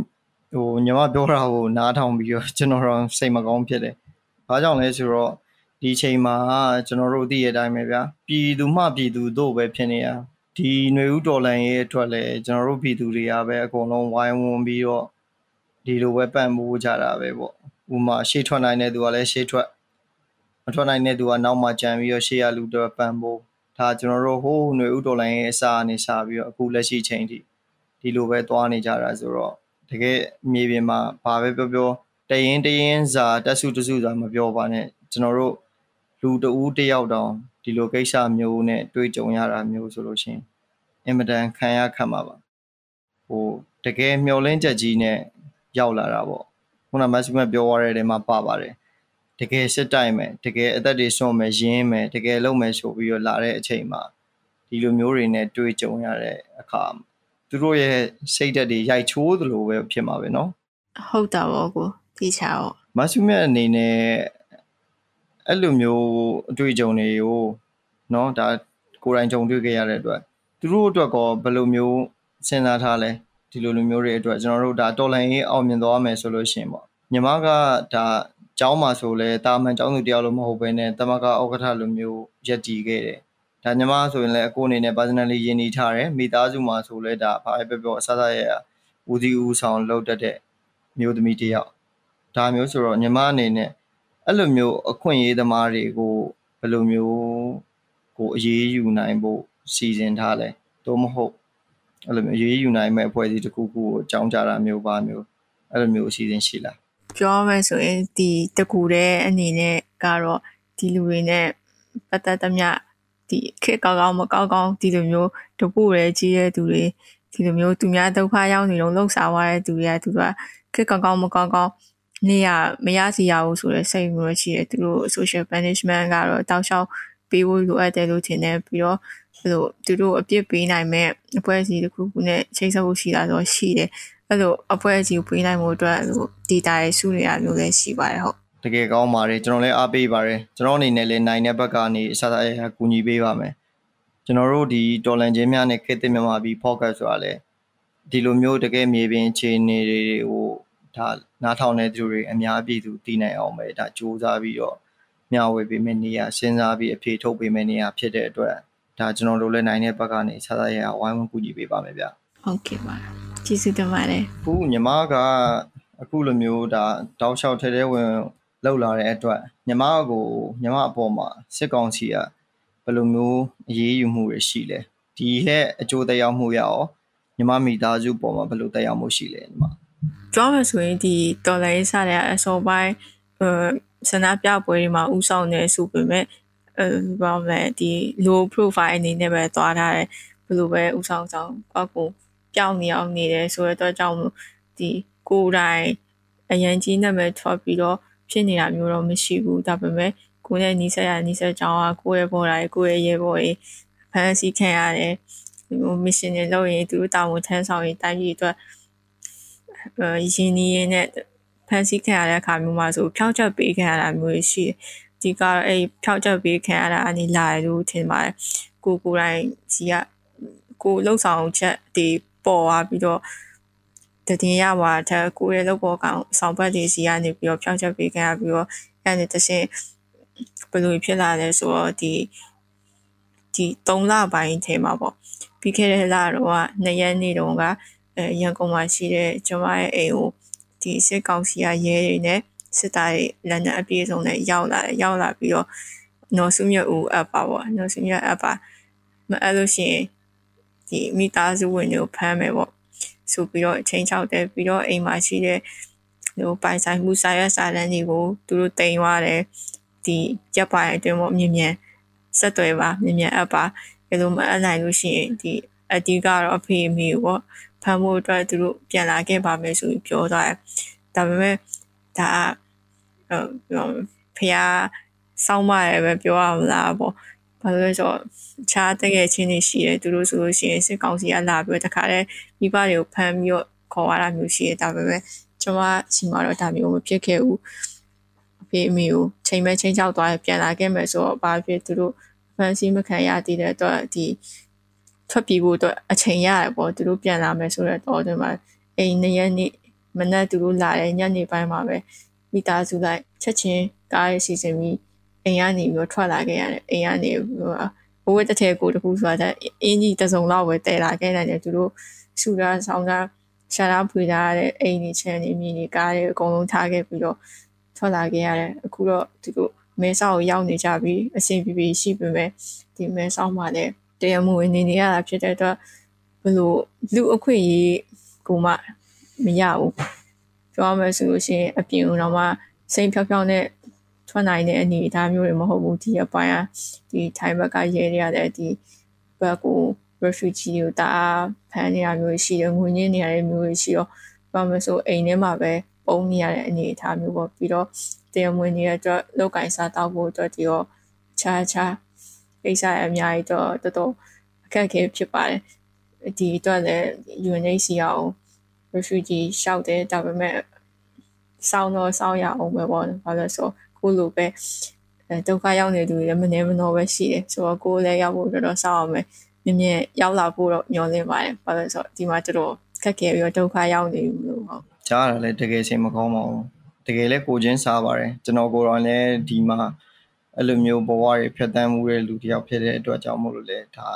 ဟိုညီမပြောတာကိုနားထောင်ပြီးတော့ကျွန်တော်တော့စိတ်မကောင်းဖြစ်တယ်။ဘာကြောင့်လဲဆိုတော့ဒီချိန်မှာကျွန်တော်တို့သိရတဲ့အတိုင်းပဲဗျာပြည်သူမှပြည်သူတို့ပဲဖြစ်နေရဒီຫນွေဦးတော်လန်ရဲ့အတွက်လည်းကျွန်တော်တို့ပြည်သူတွေကပဲအကုန်လုံးဝိုင်းဝန်းပြီးတော့ဒီလိုပဲပံ့ပိုးကြတာပဲပေါ့ဥမာရှေ့ထွက်နိုင်တဲ့သူကလည်းရှေ့ထွက် မထွက်နိုင်တဲ့သူကနောက်မှကြံပြီးတော့ရှေ့ရလူတွေပံ့ပိုးဒါကျွန်တော်တို့ဟိုးຫນွေဥတော်လိုင်းရဲ့အစားအနေစားပြီးတော့အခုလက်ရှိချိန်ထိဒီလိုပဲသွားနေကြတာဆိုတော့တကယ်မြေပြင်မှာဘာပဲပြောပြောတရင်တရင်စာတက်စုတစုစာမပြောပါနဲ့ကျွန်တော်တို့လူတဦးတယောက်တောင်ဒီလိုကိစ္စမျိုးနဲ့တွေ့ကြုံရတာမျိုးဆိုလို့ရှိရင်အင်မတန်ခံရခက်မှာပါဟိုတကယ်မျောလင်းချက်ကြီးနဲ့ရောက်လာတာပေါ့ခုနမက်ဆီမက်ပြောရတဲ့နေရာမှာပါပါတယ် တကယ်စစ်တိုက်မယ်တကယ်အသက်တွေစွန့်မယ်ရင်းမယ်တကယ်လုပ်မယ်ဆိုပြီးတော့လာတဲ့အချိန်မှာဒီလိုမျိုးတွေနဲ့တွေ့ကြုံရတဲ့အခါသူတို့ရဲ့စိတ်ဓာတ်တွေရိုက်ချိုးသလိုပဲဖြစ်မှာပဲเนาะဟုတ်တာပေါ့ကိုသိချာတော့မဆုမြတ်အနေနဲ့အဲ့လိုမျိုးအတွေ့အကြုံတွေကိုเนาะဒါကိုယ်တိုင်ကြုံတွေ့ခဲ့ရတဲ့အတွက်သူတို့အတွက်ကောဘယ်လိုမျိုးစဉ်းစားထားလဲဒီလိုလူမျိုးတွေအတွက်ကျွန်တော်တို့ဒါတော်လိုင်းရေးအောင်မြင်သွားမယ်ဆိုလို့ရှိရင်ပေါ့ညီမကဒါ ကျောင်းမှာဆိုလဲတာမန်ကျောင်းသူတယောက်လို့မဟုတ်ဘဲနဲ့တမကဩကထလိုမျိုးရက်တည်ခဲ့တယ်ဒါညီမဆိုရင်လည်းအကိုအနေနဲ့ personally ယဉ်နေထားတယ်မိသားစုမှာဆိုလဲဒါဘာပဲပြောအဆဆရရဦးစီးဦးဆောင်လုပ်တတ်တဲ့မျိုးသမီးတယောက်ဒါမျိုးဆိုတော့ညီမအနေနဲ့အဲ့လိုမျိုးအခွင့်အရေးသမားတွေကိုဘယ်လိုမျိုးကိုအရေးယူနိုင်ဖို့စီစဉ်ထားလဲသို့မဟုတ်အဲ့လိုမျိုးရေးယူနိုင်မဲ့အဖွဲ့အစည်းတစ်ခုခုကိုအကြောင်းကြားတာမျိုးပါမျိုးအဲ့လိုမျိုးအစီအစဉ်ရှိလား ပြောမယ်ဆိုရင်ဒီတကူတဲ့အနေနဲ့ကတော့ဒီလူတွေနဲ့ပတ်သက်သမျှဒီခေတ်ကောင်းကောင်းမကောင်းကောင်းဒီလိုမျိုးတပူရဲကြီးတဲ့သူတွေဒီလိုမျိုးသူများဒုက္ခရောက်နေတော့လှုပ်ရှားသွားတဲ့သူတွေကသူကခေတ်ကောင်းကောင်းမကောင်းကောင်းနေရမရစီရဘူးဆိုတဲ့စိတ်မျိုးရှိတယ်သူတို့ social punishment ကတော့တောက်လျှောက်ပေးဖို့လိုအပ်တယ်လို့ထင်တယ်ပြီးတော့အဲ့လိုသူတို့အပြစ်ပေးနိုင်မဲ့အဖွဲ့အစည်းတစ်ခုခုနဲ့ချိတ်ဆက်ဖို့ရှိတာဆိုရှိတယ် အဲ့လိုအဖွဲ့အစည်းကိုပေးနိုင်မှုအတွက်အဲ့လို data ရဲ့စုနေရမျိုးလည်းရှိပါတယ်ဟုတ်တကယ်ကောင်းပါတယ်ကျွန်တော်လည်းအားပေးပါတယ်ကျွန်တော်အနေနဲ့လည်းနိုင်တဲ့ဘက်ကနေအစားအစာအကူညီပေးပါမယ်ကျွန်တော်တို့ဒီတော်လန်ချင်းများနဲ့ခေတ်သစ်မြန်မာပြည် podcast ဆိုတာလည်းဒီလိုမျိုးတကယ်မြေပြင်အခြေအနေတွေကိုဒါနားထောင်တဲ့သူတွေအများပြည်သူသိနိုင်အောင်ပဲဒါစူးစမ်းပြီးတော့မျှဝေပေးမယ့်နေရာစဉ်းစားပြီးအဖြေထုတ်ပေးမယ့်နေရာဖြစ်တဲ့အတွက်ဒါကျွန်တော်တို့လည်းနိုင်တဲ့ဘက်ကနေဆက်ဆက်ရရဝိုင်းဝန်းကူညီပေးပါမယ်ဗျ ဟုတ်ကဲ့ပါကျေးဇူးတင်ပါတယ်အခုညီမကအခုလိုမျိုးဒါတောက်လျှောက်ထဲထဲဝင်လောက်လာတဲ့အတွက်ညီမကိုညီမအပေါ်မှာစစ်ကောင်စီကဘယ်လိုမျိုးအရေးယူမှုတွေရှိလဲဒီရဲ့အကျိုးသက်ရောက်မှုရအောင်ညီမမိသားစုပေါ်မှာဘယ်လိုသက်ရောက်မှုရှိလဲညီမပြောရဆိုရင်ဒီတော်လိုင်းစားတဲ့အစောပိုင်းအဲဆန္ဒပြပွဲတွေမှာဥဆောင်နေဆိုပေမဲ့အဲဘာလဲဒီ low profile အနေနဲ့ပဲသွားထားတယ်ဘယ်လိုပဲဥဆောင်ဆောင်ကောက်ကို ပြောင်းနေအောင်နေတယ်ဆိုတော့အကြောင်းဒီကိုယ်တိုင်အရန်ကြီးနာမည်ထွက်ပြီးတော့ဖြစ်နေတာမျိုးတော့မရှိဘူးဒါပေမဲ့ကိုယ်နဲ့နီးစပ်ရနီးစပ်ကြောင်းကကိုယ့်ရဲ့ဘော်တိုင်းကိုယ့်ရဲ့ရဲဘော်ကြီးဖန်ဆီးခံရတယ်ဒီလို mission တွေလုပ်ရင်သူတို့တာဝန်ထမ်းဆောင်ရင်တိုင်းပြည်အတွက်အဲရင်းနှီးရင်းနဲ့ဖန်ဆီးခံရတဲ့အခါမျိုးမှာဆိုဖြောက်ချက်ပေးခံရတာမျိုးရှိတယ်ဒီကအဲ့ဖြောက်ချက်ပေးခံရတာအနေလာရလို့ထင်ပါတယ်ကိုကိုယ်တိုင်စီကကိုလှုပ်ဆောင်ချက်ဒီ ပေါ်သွားပြီးတော့တည်ရပါတဲ့ကိုရဲ့လုပ်ပေါ်ကောင်ဆောင်ပတ်တွေစီကနေပြီးတော့ဖြောက်ချက်ပေးခံရပြီးတော့အဲ့ဒီတစင်ဘယ်လိုဖြစ်လာလဲဆိုတော့ဒီဒီ3လပိုင်းထဲမှာပေါ့ပြီးခဲ့တဲ့လတော့2ရက်နေ့တုန်းကအဲရန်ကုန်မှာရှိတဲ့ကျွန်မရဲ့အိမ်ကိုဒီစစ်ကောင်စီကရဲတွေနဲ့စစ်သားတွေလက်နက်အပြည့်စုံနဲ့ရောက်လာတယ်ရောက်လာပြီးတော့နော်စုမြတ်ဦးအပ်ပါပေါ့နော်စုမြတ်အပ်ပါမအဲ့လို့ရှိရင် ဒီမိသားစုဝင်တွေကိုဖမ်းမယ်ပေါ့ဆိုပြီးတော့ချိန်ချောက်တယ်ပြီးတော့အိမ်မှာရှိတဲ့ဟိုပိုင်ဆိုင်မှုစာရွက်စာတမ်းတွေကိုသူတို့တင်သွားတယ်ဒီရက်ပိုင်းအတွင်းပေါ့မြင်မြန်ဆက်သွယ်ပါမြင်မြန်အပ်ပါအဲလိုမအပ်နိုင်လို့ရှိရင်ဒီအတီးကတော့အဖေအမေပေါ့ဖမ်းဖို့အတွက်သူတို့ပြန်လာခဲ့ပါမယ်ဆိုပြီးပြောသွားတယ်ဒါပေမဲ့ဒါဟိုဖះစောင်းမရပဲပြောရမလားပေါ့ ဘာလို့လဲဆိုတော့ခြားတကယ်ချင်းနေရှိတယ်သူတို့ဆိုလို့ရှိရင်စစ်ကောင်စီကလာပြီးတော့တခါတည်းမိဘတွေကိုဖမ်းပြီးတော့ခေါ်ရတာမျိုးရှိတယ်ဒါပေမဲ့ကျွန်မစီမှာတော့ဒါမျိုးမဖြစ်ခဲ့ဘူးအဖေအမေကိုချိန်မဲ့ချိန်ချောက်သွားရပြန်လာခဲ့မယ်ဆိုတော့ဘာဖြစ်သူတို့ဖန်ဆီးမခံရသေးတဲ့အတွက်ဒီထွက်ပြေးဖို့အတွက်အချိန်ရတယ်ပေါ့သူတို့ပြန်လာမယ်ဆိုတော့တော့ဒီမှာအိမ်နှစ်ရက်နေ့မနက်သူတို့လာတယ်ညနေပိုင်းမှာပဲမိသားစုလိုက်ချက်ချင်းကားရေးစီစဉ်ပြီး အိမ်ကနေပြီးတော့ထွက်လာခဲ့ရတယ်အိမ်ကနေဘဝတစ်ထည်ကိုတခုဆိုတာအင်းကြီးတစုံလောက်ပဲတည်လာခဲ့တယ်သူတို့ဆူတာဆောင်းတာရှာတာဖွေတာတဲ့အိမ်ကြီးချမ်းနေမြင်နေကားတွေအကုန်လုံးထားခဲ့ပြီးတော့ထွက်လာခဲ့ရတယ်အခုတော့သူတို့မဲဆောက်ကိုရောက်နေကြပြီးအဆင်ပြေပြေရှိပေမဲ့ဒီမဲဆောက်မှာလည်းတရားမဝင်နေနေရတာဖြစ်တဲ့အတွက်ဘလို့လူအခွင့်အရေးကိုမှမရဘူးပြောရမယ်ဆိုလို့ရှိရင်အပြင်တော့မှစိတ်ဖြောက်ဖြောက်နဲ့ ထွက်နိုင်တဲ့အနေအထားမျိုးတွေမဟုတ်ဘူးဒီအပိုင်းကဒီထိုင်းဘက်ကရဲရတဲ့ဒီဘက်ကို refugee တွေကိုတာဖမ်းနေရမျိုးရှိတယ်ငွေညင်းနေရတဲ့မျိုးရှိတော့ဘာမဆိုအိမ်ထဲမှာပဲပုံနေရတဲ့အနေအထားမျိုးပေါ့ပြီးတော့တရားမဝင်နေတဲ့အတွက်လောက်ကင်စားတောက်ဖို့အတွက်ဒီတော့ခြားခြားကိစ္စအများကြီးတော့တော်တော်အခက်အခဲဖြစ်ပါတယ်ဒီအတွက်လည်း UNHCR ကို refugee ရှောက်တယ်ဒါပေမဲ့စောင်းတော့စောင်းရအောင်ပဲပေါ့ဘာလို့ဆို ကိုလိုပဲဒုက္ခရောက်နေသူတွေလည်းမနေမနှောပဲရှိတယ်ဆိုတော့ကိုလည်းရောက်ဖို့တော်တော်စောင်းအောင်ပဲမြင်မြင်ရောက်လာဖို့တော့ညှော်လင့်ပါတယ်ဘာလို့ဆိုတော့ဒီမှာတော်တော်ခက်ခဲပြီးတော့ဒုက္ခရောက်နေဘူးလို့ဟုတ်ကြားရတယ်လေတကယ်စိတ်မကောင်းပါဘူးတကယ်လည်းကိုချင်းစားပါတယ်ကျွန်တော်ကိုယ်တော်လည်းဒီမှာအဲ့လိုမျိုးဘဝတွေဖြတ်သန်းမှုတဲ့လူတယောက်ဖြစ်တဲ့အတွက်ကြောင့်မို့လို့လေဒါ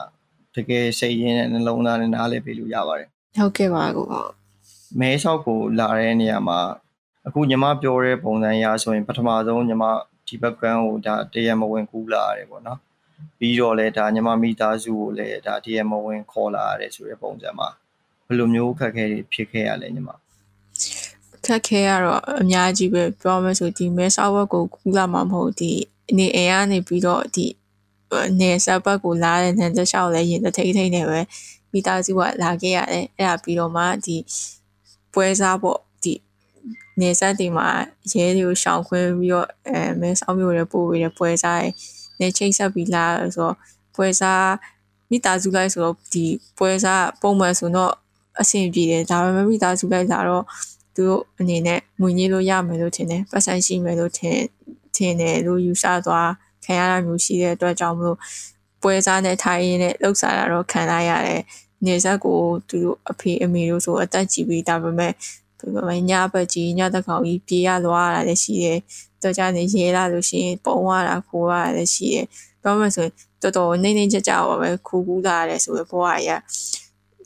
တကယ်စိတ်ရင်းနဲ့နှလုံးသားနဲ့နားလည်ပေးလို့ရပါတယ်ဟုတ်ကဲ့ပါကိုဟုတ်မဲဆောက်ကိုလာတဲ့နေရာမှာ အခုညီမပြောတဲ့ပုံစံအရဆိုရင် ပထမဆုံးညီမဒီဘက်ကန်းကိုဒါတရားမဝင်ကူးလာရတယ်ပေါ့နော်ပြီးတော့လဲဒါညီမမိသားစုကိုလည်းဒါတရားမဝင်ခေါ်လာရတယ်ဆိုတဲ့ပုံစံမှာဘယ်လိုမျိုးခက်ခဲတွေဖြစ်ခဲ့ရလဲညီမခက်ခဲရတော့အများကြီးပဲပြောမယ်ဆိုဒီမဲဆောက်ဘက်ကိုကူးလာမှာမဟုတ်ဒီအနေအိမ်ကနေပြီးတော့ဒီနေဆက်ဘက်ကိုလာတဲ့နန်းသက်လျှောက်လဲရင်တထိတ်ထိတ်နေပဲမိသားစုကလာခဲ့ရတယ်အဲ့ဒါပြီးတော့မှဒီပွဲစားပေါ့ဒီ နေဆက်ဒီမှာရဲတွေကိုရှောင်ခွင်းပြီးတော့အဲမဲဆောက်မျိုးတွေပို့ပြီးတဲ့ပွဲစားနေချိတ်ဆက်ပြီးလာဆိုတော့ပွဲစားမိသားစုလိုက်ဆိုတော့ဒီပွဲစားပုံမှန်ဆိုတော့အဆင်ပြေတယ်ဒါပေမဲ့မိသားစုလိုက်လာတော့သူတို့အနေနဲ့ငွေညှိလို့ရမယ်လို့ထင်တယ်ပတ်စံရှိမယ်လို့ထင်ထင်တယ်လို့ယူဆသွားခံရတာမျိုးရှိတဲ့အတွက်ကြောင့်မလို့ပွဲစားနဲ့ထိုင်ရင်းနဲ့လှုပ်ရှားတာတော့ခံလိုက်ရတယ်နေဆက်ကိုသူတို့အဖေအမေတို့ဆိုအသက်ကြီးပြီးဒါပေမဲ့ ပြီးတော့ညဘက်ကြီးညတကောင်ကြီးပြေးရသွားတာလည်းရှိတယ်တော့ကြနေရဲလာလို့ရှိရင်ပုံရတာခိုးရတာလည်းရှိတယ်ပြောမှဆိုရင်တော်တော်နေနေကြကြပါပဲခူးကူးလာတယ်ဆိုတော့ဘွားရ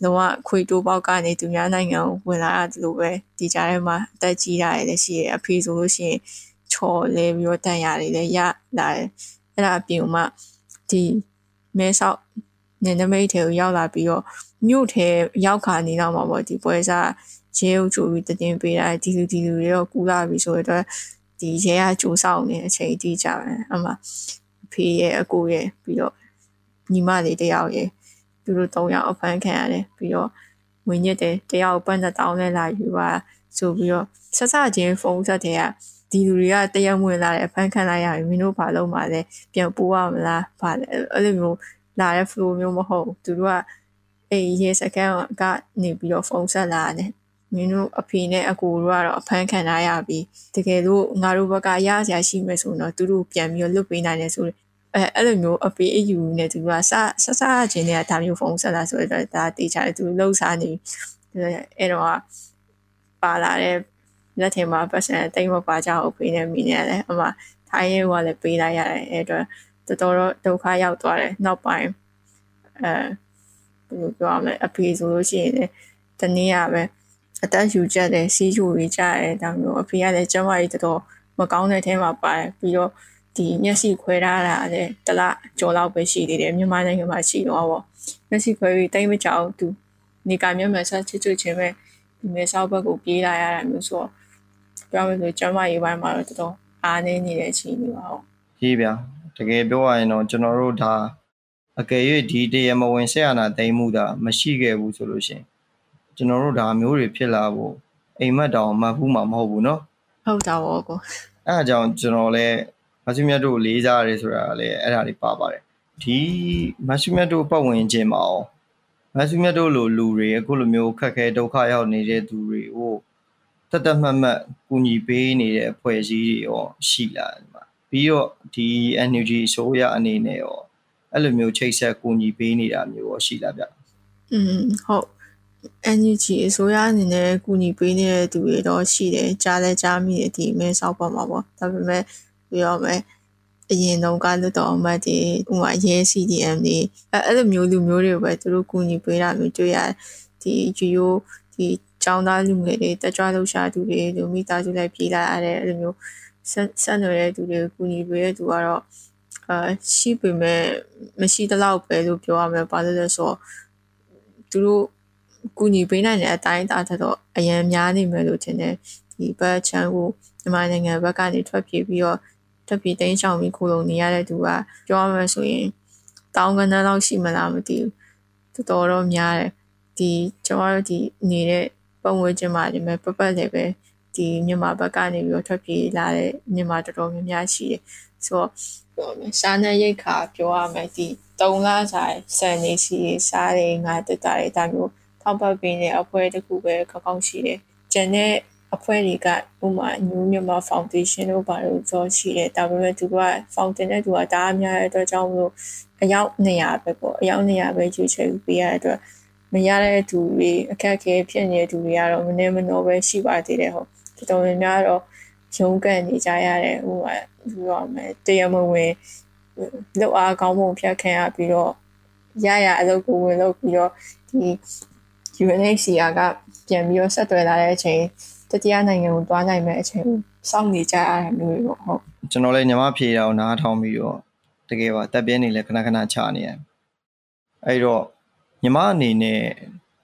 လုံးဝခွေတိုးပေါက်ကနေသူများနိုင်ငံကိုဝင်လာတယ်လို့ပဲဒီကြားထဲမှာအသက်ကြီးတာလည်းရှိတယ်အဖေဆိုလို့ရှိရင်ချော်လဲပြီးတော့တန်ရတွေလည်းရလာတယ်အဲ့ဒါအပြင်မှာဒီမဲဆောက်နေနမိတ်ထဲကိုရောက်လာပြီးတော့မြို့ထဲရောက်ခါနေတော့မှာပေါ့ဒီပွဲစား ရဲအုပ်ချုပ်ပြီးတည်င်းပေးတာဒီလူဒီလူတွေတော့ကူလာပြီဆိုတော့ဒီရဲကကြိုးဆောင်နေအချိန်တိကြတယ်အမှအဖေရဲ့အကိုရဲ့ပြီးတော့ညီမလေးတယောက်ရဲ့သူတို့၃ယောက်အဖမ်းခံရတယ်ပြီးတော့ဝင်ညစ်တယ်တယောက်ပတ်သက်တောင်းလဲလာယူပါဆိုပြီးတော့ဆက်စချင်းဖုန်းဆက်တဲ့ကဒီလူတွေကတရက်ဝင်လာတယ်အဖမ်းခံလိုက်ရပြီမင်းတို့ဘာလုပ်မှလဲပြန်ပိုးရမလားဘာလဲအဲ့လိုမျိုးလာတဲ့ flow မျိုးမဟုတ်သူတို့ကအေးရေစကန်ကနေပြီးတော့ဖုန်းဆက်လာတယ် မင်းတို့အဖေနဲ့အကိုတို့ကတော့အဖမ်းခံရရပြီတကယ်လို့ငါတို့ဘက်ကရစရာရှိမယ်ဆိုတော့သူတို့ပြန်ပြီးလွတ်ပေးနိုင်တယ်ဆိုအဲအဲ့လိုမျိုးအဖေအယူနဲ့သူကစဆဆချင်းတွေကဒါမျိုးဖုန်းဆက်လာဆိုတော့ဒါတေချာတယ်သူလှုပ်ရှားနေအဲ့တော့ပါလာတဲ့လက်ထင်မှာပတ်စံတိတ်မပါကြဘူးဖေးနေမိနေတယ်အမထိုင်းရဲကလည်းပေးလိုက်ရတယ်အဲ့တော့တော်တော်ဒုက္ခရောက်သွားတယ်နောက်ပိုင်းအဲဘယ်လိုပြောရမလဲအဖေဆိုလို့ရှိရင်လည်းတနည်းရပဲ အသက်ယူချက်တယ်စီးချူရေးကြတယ်ဒါမျိုးအဖေကလည်းကျမကြီးတော်တော်မကောင်းတဲ့ထဲမှာပါတယ်ပြီးတော့ဒီမျက်စိခွဲထားတာလည်းတလားကြော်လောက်ပဲရှိသေးတယ်မြန်မာနိုင်ငံမှာရှိတော့ပေါ့မျက်စိခွဲပြီးတိတ်မကြောက်သူနေကမျက်မှန်ဆက်ချစ်ချစ်ချင်းပဲဒီမဲဆောက်ဘက်ကိုပြေးလာရတာမျိုးဆိုတော့ပြောမယ်ဆိုကျမရေးပိုင်းမှာတော့တော်တော်အားနေနေတဲ့အချိန်မျိုးပါဟုတ်ကြီးဗျာတကယ်ပြောရရင်တော့ကျွန်တော်တို့ဒါအကယ်၍ဒီတရားမဝင်ဆက်ရနာတိမ့်မှုတာမရှိခဲ့ဘူးဆိုလို့ရှင် ကျွန်တော်တို့ဒါမျိုးတွေဖြစ်လာဖို့အိမ်မက်တောင်မှတ်ဘူးမှာမဟုတ်ဘူးเนาะဟုတ်တာပေါ့ကိုအဲအကြောင်းကျွန်တော်လည်းမဆုမြတ်တို့လေးစားရတယ်ဆိုတာလည်းအဲ့ဒါလေးပါပါတယ်ဒီမဆုမြတ်တို့ပတ်ဝင်ခြင်းမှာအောင်မဆုမြတ်တို့လိုလူတွေအခုလိုမျိုးခက်ခဲဒုက္ခရောက်နေတဲ့သူတွေကိုတတ်တတ်မှတ်မှတ်ကူညီပေးနေတဲ့အဖွဲ့အစည်းတွေရောရှိလာတယ်မှာပြီးတော့ဒီ NUG ဆိုရအနေနဲ့ရောအဲ့လိုမျိုးချိတ်ဆက်ကူညီပေးနေတာမျိုးရောရှိလာဗျอืมဟုတ် NUG အစိုးရအနေနဲ့ကူညီပေးနေတဲ့သူတွေတော့ရှိတယ်ကြားလဲကြားမိတယ်ဒီမဲဆောက်ပေါ်မှာပေါ့ဒါပေမဲ့ပြောမယ်အရင်တော့ကလွတ်တော်အမတ်တွေဥမာရဲ CDM တွေအဲအဲ့လိုမျိုးလူမျိုးတွေပဲသူတို့ကူညီပေးတာမျိုးတွေ့ရတယ်ဒီဂျီယိုဒီចောင်းသားလူငယ်တွေတက်ကြွလှူရှာသူတွေလူမိသားစုလိုက်ပြေးလာရတဲ့အဲ့လိုမျိုးဆက်နွယ်တဲ့သူတွေကိုကူညီပေးတဲ့သူကတော့အာရှိပေမဲ့မရှိတလောက်ပဲလို့ပြောရမယ်ဘာလို့လဲဆိုတော့သူတို့ ကူညီပေးနိုင်တဲ့အတိုင်းအတာတော့အရန်များနေမယ်လို့ထင်တယ်ဒီဘက်ချန်ကိုမြန်မာနိုင်ငံဘက်ကနေထွက်ပြေးပြီးတော့ထွက်ပြေးတိမ်းရှောင်ပြီးခိုးလုံနေရတဲ့သူကပြောရမယ်ဆိုရင်တောင်းကနန်းလောက်ရှိမလားမသိဘူးတော်တော်တော့များတယ်ဒီကျွန်တော်တို့ဒီနေတဲ့ပုံဝဲခြင်းမှာဒီမဲ့ပပတ်လည်းပဲဒီမြန်မာဘက်ကနေပြီးတော့ထွက်ပြေးလာတဲ့မြန်မာတော်တော်များများရှိတယ်ဆိုတော့ပြောမယ်စားနဲ့ရိတ်ခါပြောရမယ်ဒီ၃လဆိုင်စံနေစီစားတွေငါတက်တာတွေဒါမျိုး ထောက်ပံ့ပေးနေအဖွဲတစ်ခုပဲကောင်းကောင်းရှိတယ်ကျန်တဲ့အဖွဲ့တွေကဥမာ New Myanmar Foundation တို့ဘာလို့ဆိုရှိတယ်ဒါပေမဲ့သူက fountain နဲ့သူကဒါအများတဲ့အတွက်ကြောင့်မလို့အယောက်200ပဲပေါ့အယောက်200ပဲရွေးချယ်ပေးရတဲ့အတွက်မရတဲ့သူတွေအခက်အခဲဖြစ်နေတဲ့သူတွေကတော့မနေမနှောပဲရှိပါသေးတယ်ဟုတ်တော်တော်များများတော့ရုန်းကန်နေကြရတယ်ဟိုကပြောရမယ်တရားမဝင်လောက်အားကောင်းမှုဖြတ်ခံရပြီးတော့ရရအလုပ်ကိုဝင်လုပ်ပြီးတော့ဒီ UNHCR ကပြန်ပြီးတော့ဆက်သွယ်လာတဲ့အချိန်တတိယနိုင်ငံကိုတွားနိုင်မဲ့အချိန်စောင့်နေကြရတာမျိုးတွေပေါ့ဟုတ်ကျွန်တော်လည်းညီမဖြေတာကိုနားထောင်ပြီးတော့တကယ်ပါတက်ပြင်းနေလဲခဏခဏချနေရအဲ့တော့ညီမအနေနဲ့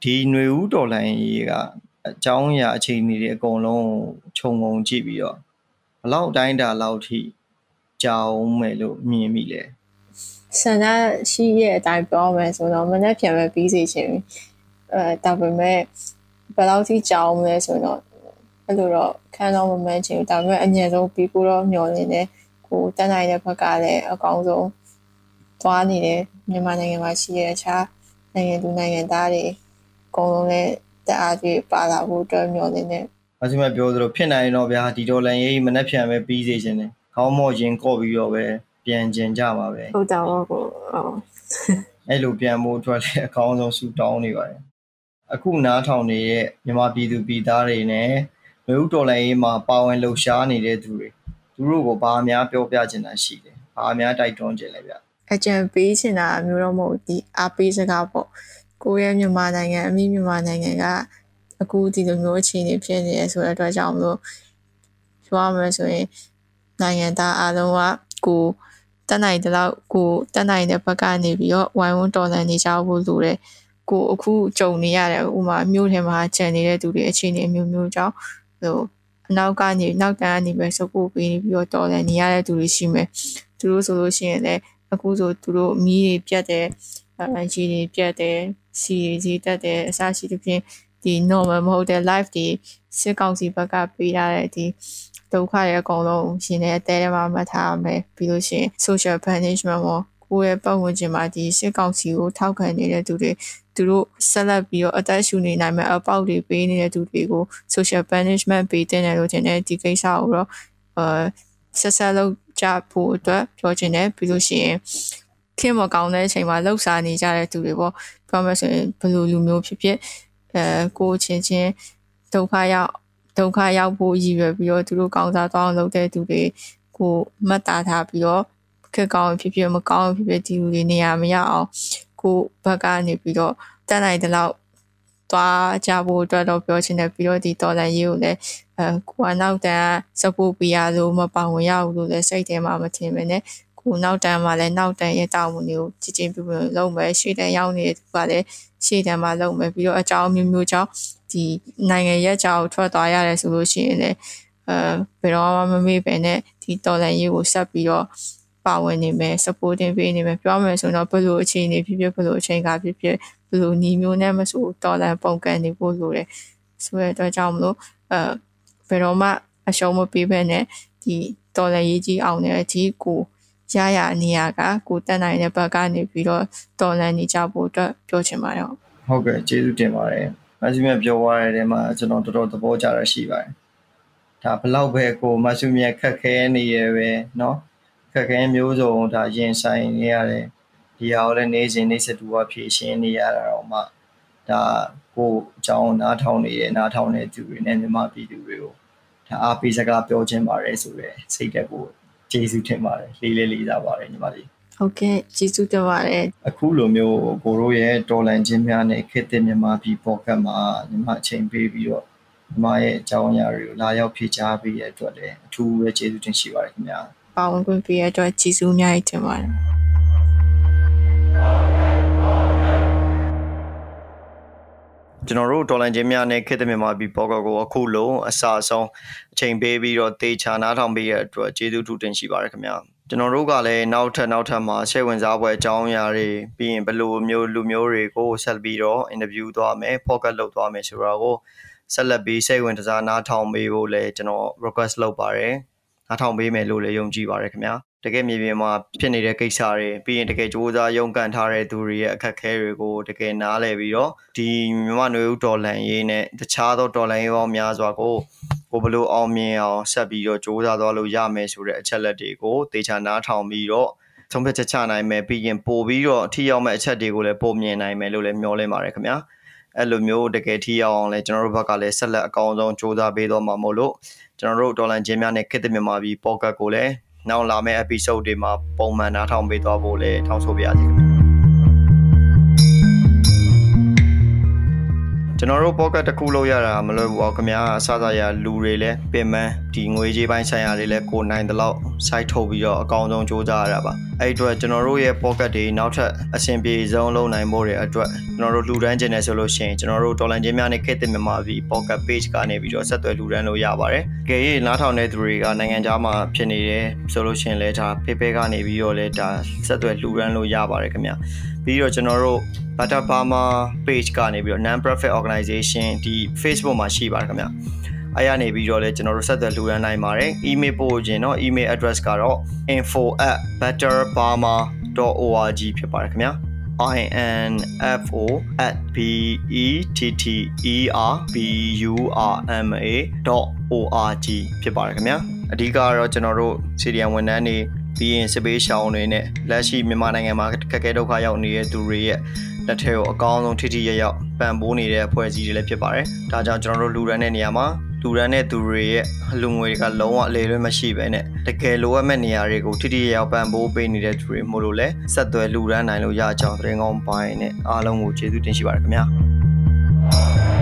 ဒီຫນွေဦးတော်လိုင်းရေးကအကြောင်းအရာအခြေအနေတွေအကုန်လုံးခြုံငုံကြည့်ပြီးတော့ဘလောက်တိုင်းတာလောက်ထိကြောင်းမယ်လို့မြင်မိလဲဆန္ဒရှိရဲ့အတိုင်းပြောမယ်ဆိုတော့မနေ့ပြန်ပဲပြီးစီခြင်း အဲဒါပေမဲ့ဘယ်လောက်ထိကြောင်းမလဲဆိုတော့အဲ့လိုတော့ခံတော့မမှန်းချင်ဘူးဒါပေမဲ့အမြဲဆုံးပြီးဖို့တော့မျှော်လင့်နေကိုတန်းနိုင်တဲ့ဘက်ကလည်းအကောင်းဆုံးသွားနေတယ်မြန်မာနိုင်ငံမှာရှိတဲ့အခြားနိုင်ငံသူနိုင်ငံသားတွေအကုန်လုံးလည်းတအားကြီးပါလာဖို့အတွက်မျှော်လင့်နေအစီမပြောသလိုဖြစ်နိုင်တော့ဗျာဒီဒေါ်လာရေးမနှက်ဖြန်ပဲပြီးစေချင်တယ်ခေါင်းမော့ရင်ကော့ပြီးတော့ပဲပြန်ကျင်ကြပါပဲဟုတ်တယ်ဟုတ်ကိုအဲ့လိုပြန်ဖို့အတွက်လည်းအကောင်းဆုံးဆူတောင်းနေပါတယ် အခုနားထောင်နေတဲ့မြန်မာပြည်သူပြည်သားတွေနဲ့မြို့တော်လိုင်းရေးမှာပါဝင်လှုပ်ရှားနေတဲ့သူတွေသူတို့ကိုဘာများပြောပြချင်တာရှိလဲဘာများတိုက်တွန်းချင်လဲဗျအကြံပေးချင်တာမျိုးတော့မဟုတ်ဒီအားပေးစကားပေါ့ကိုယ့်ရဲ့မြန်မာနိုင်ငံအမိမြန်မာနိုင်ငံကအခုဒီလိုမျိုးအခြေအနေဖြစ်နေရဆိုတဲ့အတွက်ကြောင့်မလို့ပြောရမယ်ဆိုရင်နိုင်ငံသားအားလုံးကကိုတက်နိုင်တဲ့လောက်ကိုတက်နိုင်တဲ့ဘက်ကနေပြီးတော့ဝိုင်းဝန်းတော်လှန်နေကြဖို့လိုတယ် ကိုအခုကြုံနေရတယ်ဥမာမြို့ထဲမှာခြံနေတဲ့သူတွေအခြေအနေမျိုးမျိုးကြောင့်ဟိုအနောက်ကနေနောက်တန်းကနေပဲစပို့ပေးပြီးတော့တော်လှန်နေရတဲ့သူတွေရှိမယ်သူတို့ဆိုလို့ရှိရင်လည်းအခုဆိုသူတို့မီးတွေပြတ်တယ်အဲရေတွေပြတ်တယ်စီတွေကြီးတက်တယ်အစရှိသဖြင့်ဒီ normal မဟုတ်တဲ့ live ဒီစစ်ကောင်စီဘက်ကပေးရတဲ့ဒီဒုက္ခရဲ့အကုန်လုံးရှင်တဲ့အသေးထဲမှာမှတ်ထားရမယ်ပြီးလို့ရှိရင် social punishment ပေါ့ကိုယ့်ရဲ့ပတ်ဝန်းကျင်မှာဒီစစ်ကောင်စီကိုထောက်ခံနေတဲ့သူတွေ သူတို့ဆက်လက်ပြီးတော့အသက်ရှူနေနိုင်မဲ့အပေါက်တွေပေးနေတဲ့သူတွေကို social punishment ပေးတဲ့လို့ထင်တယ်ဒီကိစ္စကိုတော့အာဆက်ဆက်လုပ်ကြဖို့အတွက်ပြောချင်တယ်ပြီးလို့ရှိရင်ခင်မကောင်းတဲ့အချိန်မှာလှုပ်ရှားနေကြတဲ့သူတွေပေါ့ပြောမယ်ဆိုရင်ဘယ်လိုလူမျိုးဖြစ်ဖြစ်အဲကိုချင်းချင်းဒုက္ခရောက်ဒုက္ခရောက်ဖို့ရည်ရွယ်ပြီးတော့သူတို့ကောင်းစားသွားအောင်လုပ်တဲ့သူတွေကိုမှတ်သားထားပြီးတော့ခက်ကောင်းဖြစ်ဖြစ်မကောင်းဖြစ်ဖြစ်ဒီလူတွေနေရာမရအောင် ကိုဘက်ကနေပြီးတော့တက်နိုင်တဲ့လောက်သွားကြဖို့အတွက်တော့ပြောချင်တယ်ပြီးတော့ဒီတော်လန်ရေးကိုလည်းအဲကိုကနောက်တန်းစပို့ပြရလို့မပါဝင်ရဘူးလို့လည်းစိတ်ထဲမှာမထင်မနဲ့ကိုနောက်တန်းမှာလည်းနောက်တန်းရဲ့တာဝန်တွေကိုကြည်ကျင်ပြပြလုပ်မယ်ရှေ့တန်းရောက်နေတဲ့သူကလည်းရှေ့တန်းမှာလုပ်မယ်ပြီးတော့အကြောင်းမျိုးမျိုးကြောင့်ဒီနိုင်ငံရဲ့ကြောက်ထွက်သွားရတယ်ဆိုလို့ရှိရင်လည်းအဲဘယ်တော့မှမမေ့ပဲနဲ့ဒီတော်လန်ရေးကိုဆက်ပြီးတော့ ပါဝင်နေမယ် supporting ပေးနေမယ်ပြောမယ်ဆိုတော့ဘယ်လိုအခြေအနေဖြစ်ဖြစ်ဘယ်လိုအချိန်ကဖြစ်ဖြစ်ဘယ်လိုညီမျိုးနဲ့မဆိုတော်လန်ပုံကန်နေဖို့လိုတယ်ဆိုတဲ့အတွက်ကြောင့်မလို့အဲဘယ်တော့မှအရှုံးမပေးဘဲနဲ့ဒီတော်လန်ရေးကြီးအောင်တဲ့အကြီးကိုရရနေရကကိုတက်နိုင်တဲ့ဘက်ကနေပြီးတော့တော်လန်နေကြဖို့အတွက်ပြောချင်ပါတယ်ဟုတ်ကဲ့ကျေးဇူးတင်ပါတယ်မဆီမြပြောသွားတဲ့ထဲမှာကျွန်တော်တော်တော်သဘောကျတာရှိပါတယ်ဒါဘလောက်ပဲကိုမဆုမြခက်ခဲနေရပဲเนาะ ခက်ခဲမျိုးစုံဒါရင်ဆိုင်နေရတယ်ဒီဟာကိုလည်းနေစဉ်နေစတူကဖြည့်ရှင်းနေရတာတော့မှဒါကိုအကြောင်းနားထောင်နေတဲ့နားထောင်တဲ့သူတွေနဲ့မြန်မာပြည်သူတွေကိုဒါအားပေးစကားပြောခြင်းပါတယ်ဆိုရယ်စိတ်တက်ကိုကျေးဇူးတင်ပါတယ်လေးလေးလေးစားပါတယ်ညီမလေးဟုတ်ကဲ့ကျေးဇူးတင်ပါတယ်အခုလိုမျိုးကိုတို့ရဲ့တော်လန်ချင်းများနဲ့ခေတ်သစ်မြန်မာပြည်ပေါ်ကမှာညီမအချိန်ပေးပြီးတော့ညီမရဲ့အကြောင်းအရာတွေကိုလာရောက်ဖြေကြားပေးရတဲ့အတွက်လည်းအထူးပဲကျေးဇူးတင်ရှိပါတယ်ခင်ဗျာ ပါဝင်ခွင့်ပေးရတဲ့အတွက်ကျေးဇူးအများကြီးတင်ပါတယ်ကျွန်တော်တို့ဒေါ်လာချင်းများနဲ့ခေတ်သစ်မြန်မာပြည်ပေါ်ကကိုအခုလုံးအစအဆုံးအချိန်ပေးပြီးတော့တေချာနားထောင်ပေးရတဲ့အတွက်ကျေးဇူးထူးတင်ရှိပါတယ်ခင်ဗျာကျွန်တော်တို့ကလည်းနောက်ထပ်နောက်ထပ်မှာရှေ့ဝင်စားပွဲအကြောင်းအရာတွေပြီးရင်ဘယ်လိုမျိုးလူမျိုးတွေကိုဆက်ပြီးတော့အင်တာဗျူးသွားမယ် focus လုပ်သွားမယ်ဆိုတာကိုဆက်လက်ပြီးစိတ်ဝင်စားနားထောင်ပေးဖို့လည်းကျွန်တော် request လုပ်ပါတယ် နားထောင်ပေးမယ်လို့လည်းယုံကြည်ပါတယ်ခင်ဗျာတကယ်မြေပြင်မှာဖြစ်နေတဲ့ကိစ္စတွေပြီးရင်တကယ်စ조사ရုံးကန်ထားတဲ့သူတွေရဲ့အခက်အခဲတွေကိုတကယ်နားလည်ပြီးတော့ဒီမြန်မာနွေဦးဒေါ်လန်ရေးနဲ့တခြားသောဒေါ်လန်ရေးပေါင်းများစွာကိုကိုဘလို့အောင်မြင်အောင်ဆက်ပြီးတော့စ조사သွားလို့ရမယ်ဆိုတဲ့အချက်လက်တွေကိုတေချာနားထောင်ပြီးတော့ဆုံးဖြတ်ချက်ချနိုင်မယ်ပြီးရင်ပို့ပြီးတော့အထီရောက်မဲ့အချက်တွေကိုလည်းပုံမြင်နိုင်မယ်လို့လည်းမျှော်လင့်ပါတယ်ခင်ဗျာအဲ့လိုမျိုးတကယ်ထီရောက်အောင်လည်းကျွန်တော်တို့ဘက်ကလည်းဆက်လက်အကောင်းဆုံးစ조사ပေးတော့မှာမို့လို့ ကျွန်တော်တို့ဒေါ်လန်ချင်းများနဲ့ခေတ်သစ်မြန်မာပြည်ပေါ့ကတ်ကိုလည်းနောက်လာမယ့် episode တွေမှာပုံမှန်နားထောင်ပေးသွားဖို့လည်းထောင်းဆိုပါရစေ ကျွန်တော်တို့ pocket တစ်ခုလောက်ရတာမလွယ်ဘူးအောင်ခင်ဗျာအစစရလူတွေလည်းပင်ပန်းဒီငွေကြေးပိုင်းဆိုင်ရာတွေလည်းကိုနိုင်တဲ့လောက် site ထုတ်ပြီးတော့အကောင်းဆုံးစူးစမ်းရတာပါအဲ့အတွက်ကျွန်တော်တို့ရဲ့ pocket တွေနောက်ထပ်အဆင်ပြေဆုံးလုပ်နိုင်ဖို့တွေအတွက်ကျွန်တော်တို့လူတန်းကျင်နေဆိုလို့ရှိရင်ကျွန်တော်တို့ဒေါ်လာချင်းများနဲ့ခေတ်သစ်မြန်မာပြည် pocket page ကနေပြီးတော့ဆက်သွယ်လူတန်းလို့ရပါတယ်။ကြည့်ရင်နားထောင်တဲ့သူတွေကနိုင်ငံခြားမှာဖြစ်နေတယ်ဆိုလို့ရှိရင်လည်းဒါ PayPal ကနေပြီးတော့လည်းဒါဆက်သွယ်လူတန်းလို့ရပါတယ်ခင်ဗျာ။ ပြီးတော့ကျွန်တော်တို့ Butter Burma page ကနေပြီးတော့ non profit organization ဒီ Facebook မှာရှိပါတယ်ခင်ဗျာ။အဲ့ရနေပြီးတော့လည်းကျွန်တော်တို့ဆက်သွယ်လှူဒါန်းနိုင်ပါတယ်။ email ပို့ခြင်းเนาะ email address ကတော့ info@betterburma.org ဖြစ်ပါတယ်ခင်ဗျာ။ info at b e t t e r b u r m a .org ဖြစ်ပါတယ်ခင်ဗျာအဓိကကတော့ကျွန်တော်တို့စီရီယံဝန်ထမ်းတွေ ပြီးရင်စပေးရှောင်းတွေနဲ့လက်ရှိမြန်မာနိုင်ငံမှာခက်ခဲဒုက္ခရောက်နေတဲ့သူတွေရဲ့လက်ထဲကိုအကောင်းဆုံးထိထိရရောက်ပံ့ပိုးနေတဲ့အဖွဲ့အစည်းတွေလည်းဖြစ်ပါတယ်ဒါကြောင့်ကျွန်တော်တို့လူရန်တဲ့နေရာမှာလူရန်တဲ့သူတွေရဲ့လူငွေတွေကလုံးဝအလေလွဲမရှိပဲနဲ့တကယ်လိုအပ်မဲ့နေရာတွေကိုထိထိရောက်ပံ့ပိုးပေးနေတဲ့သူတွေမို့လို့လဲဆက်သွယ်လူရန်နိုင်လို့ရကြောင်းသတင်းကောင်းပိုင်းနဲ့အားလုံးကိုကျေးဇူးတင်ရှိပါတယ်ခင်ဗျာ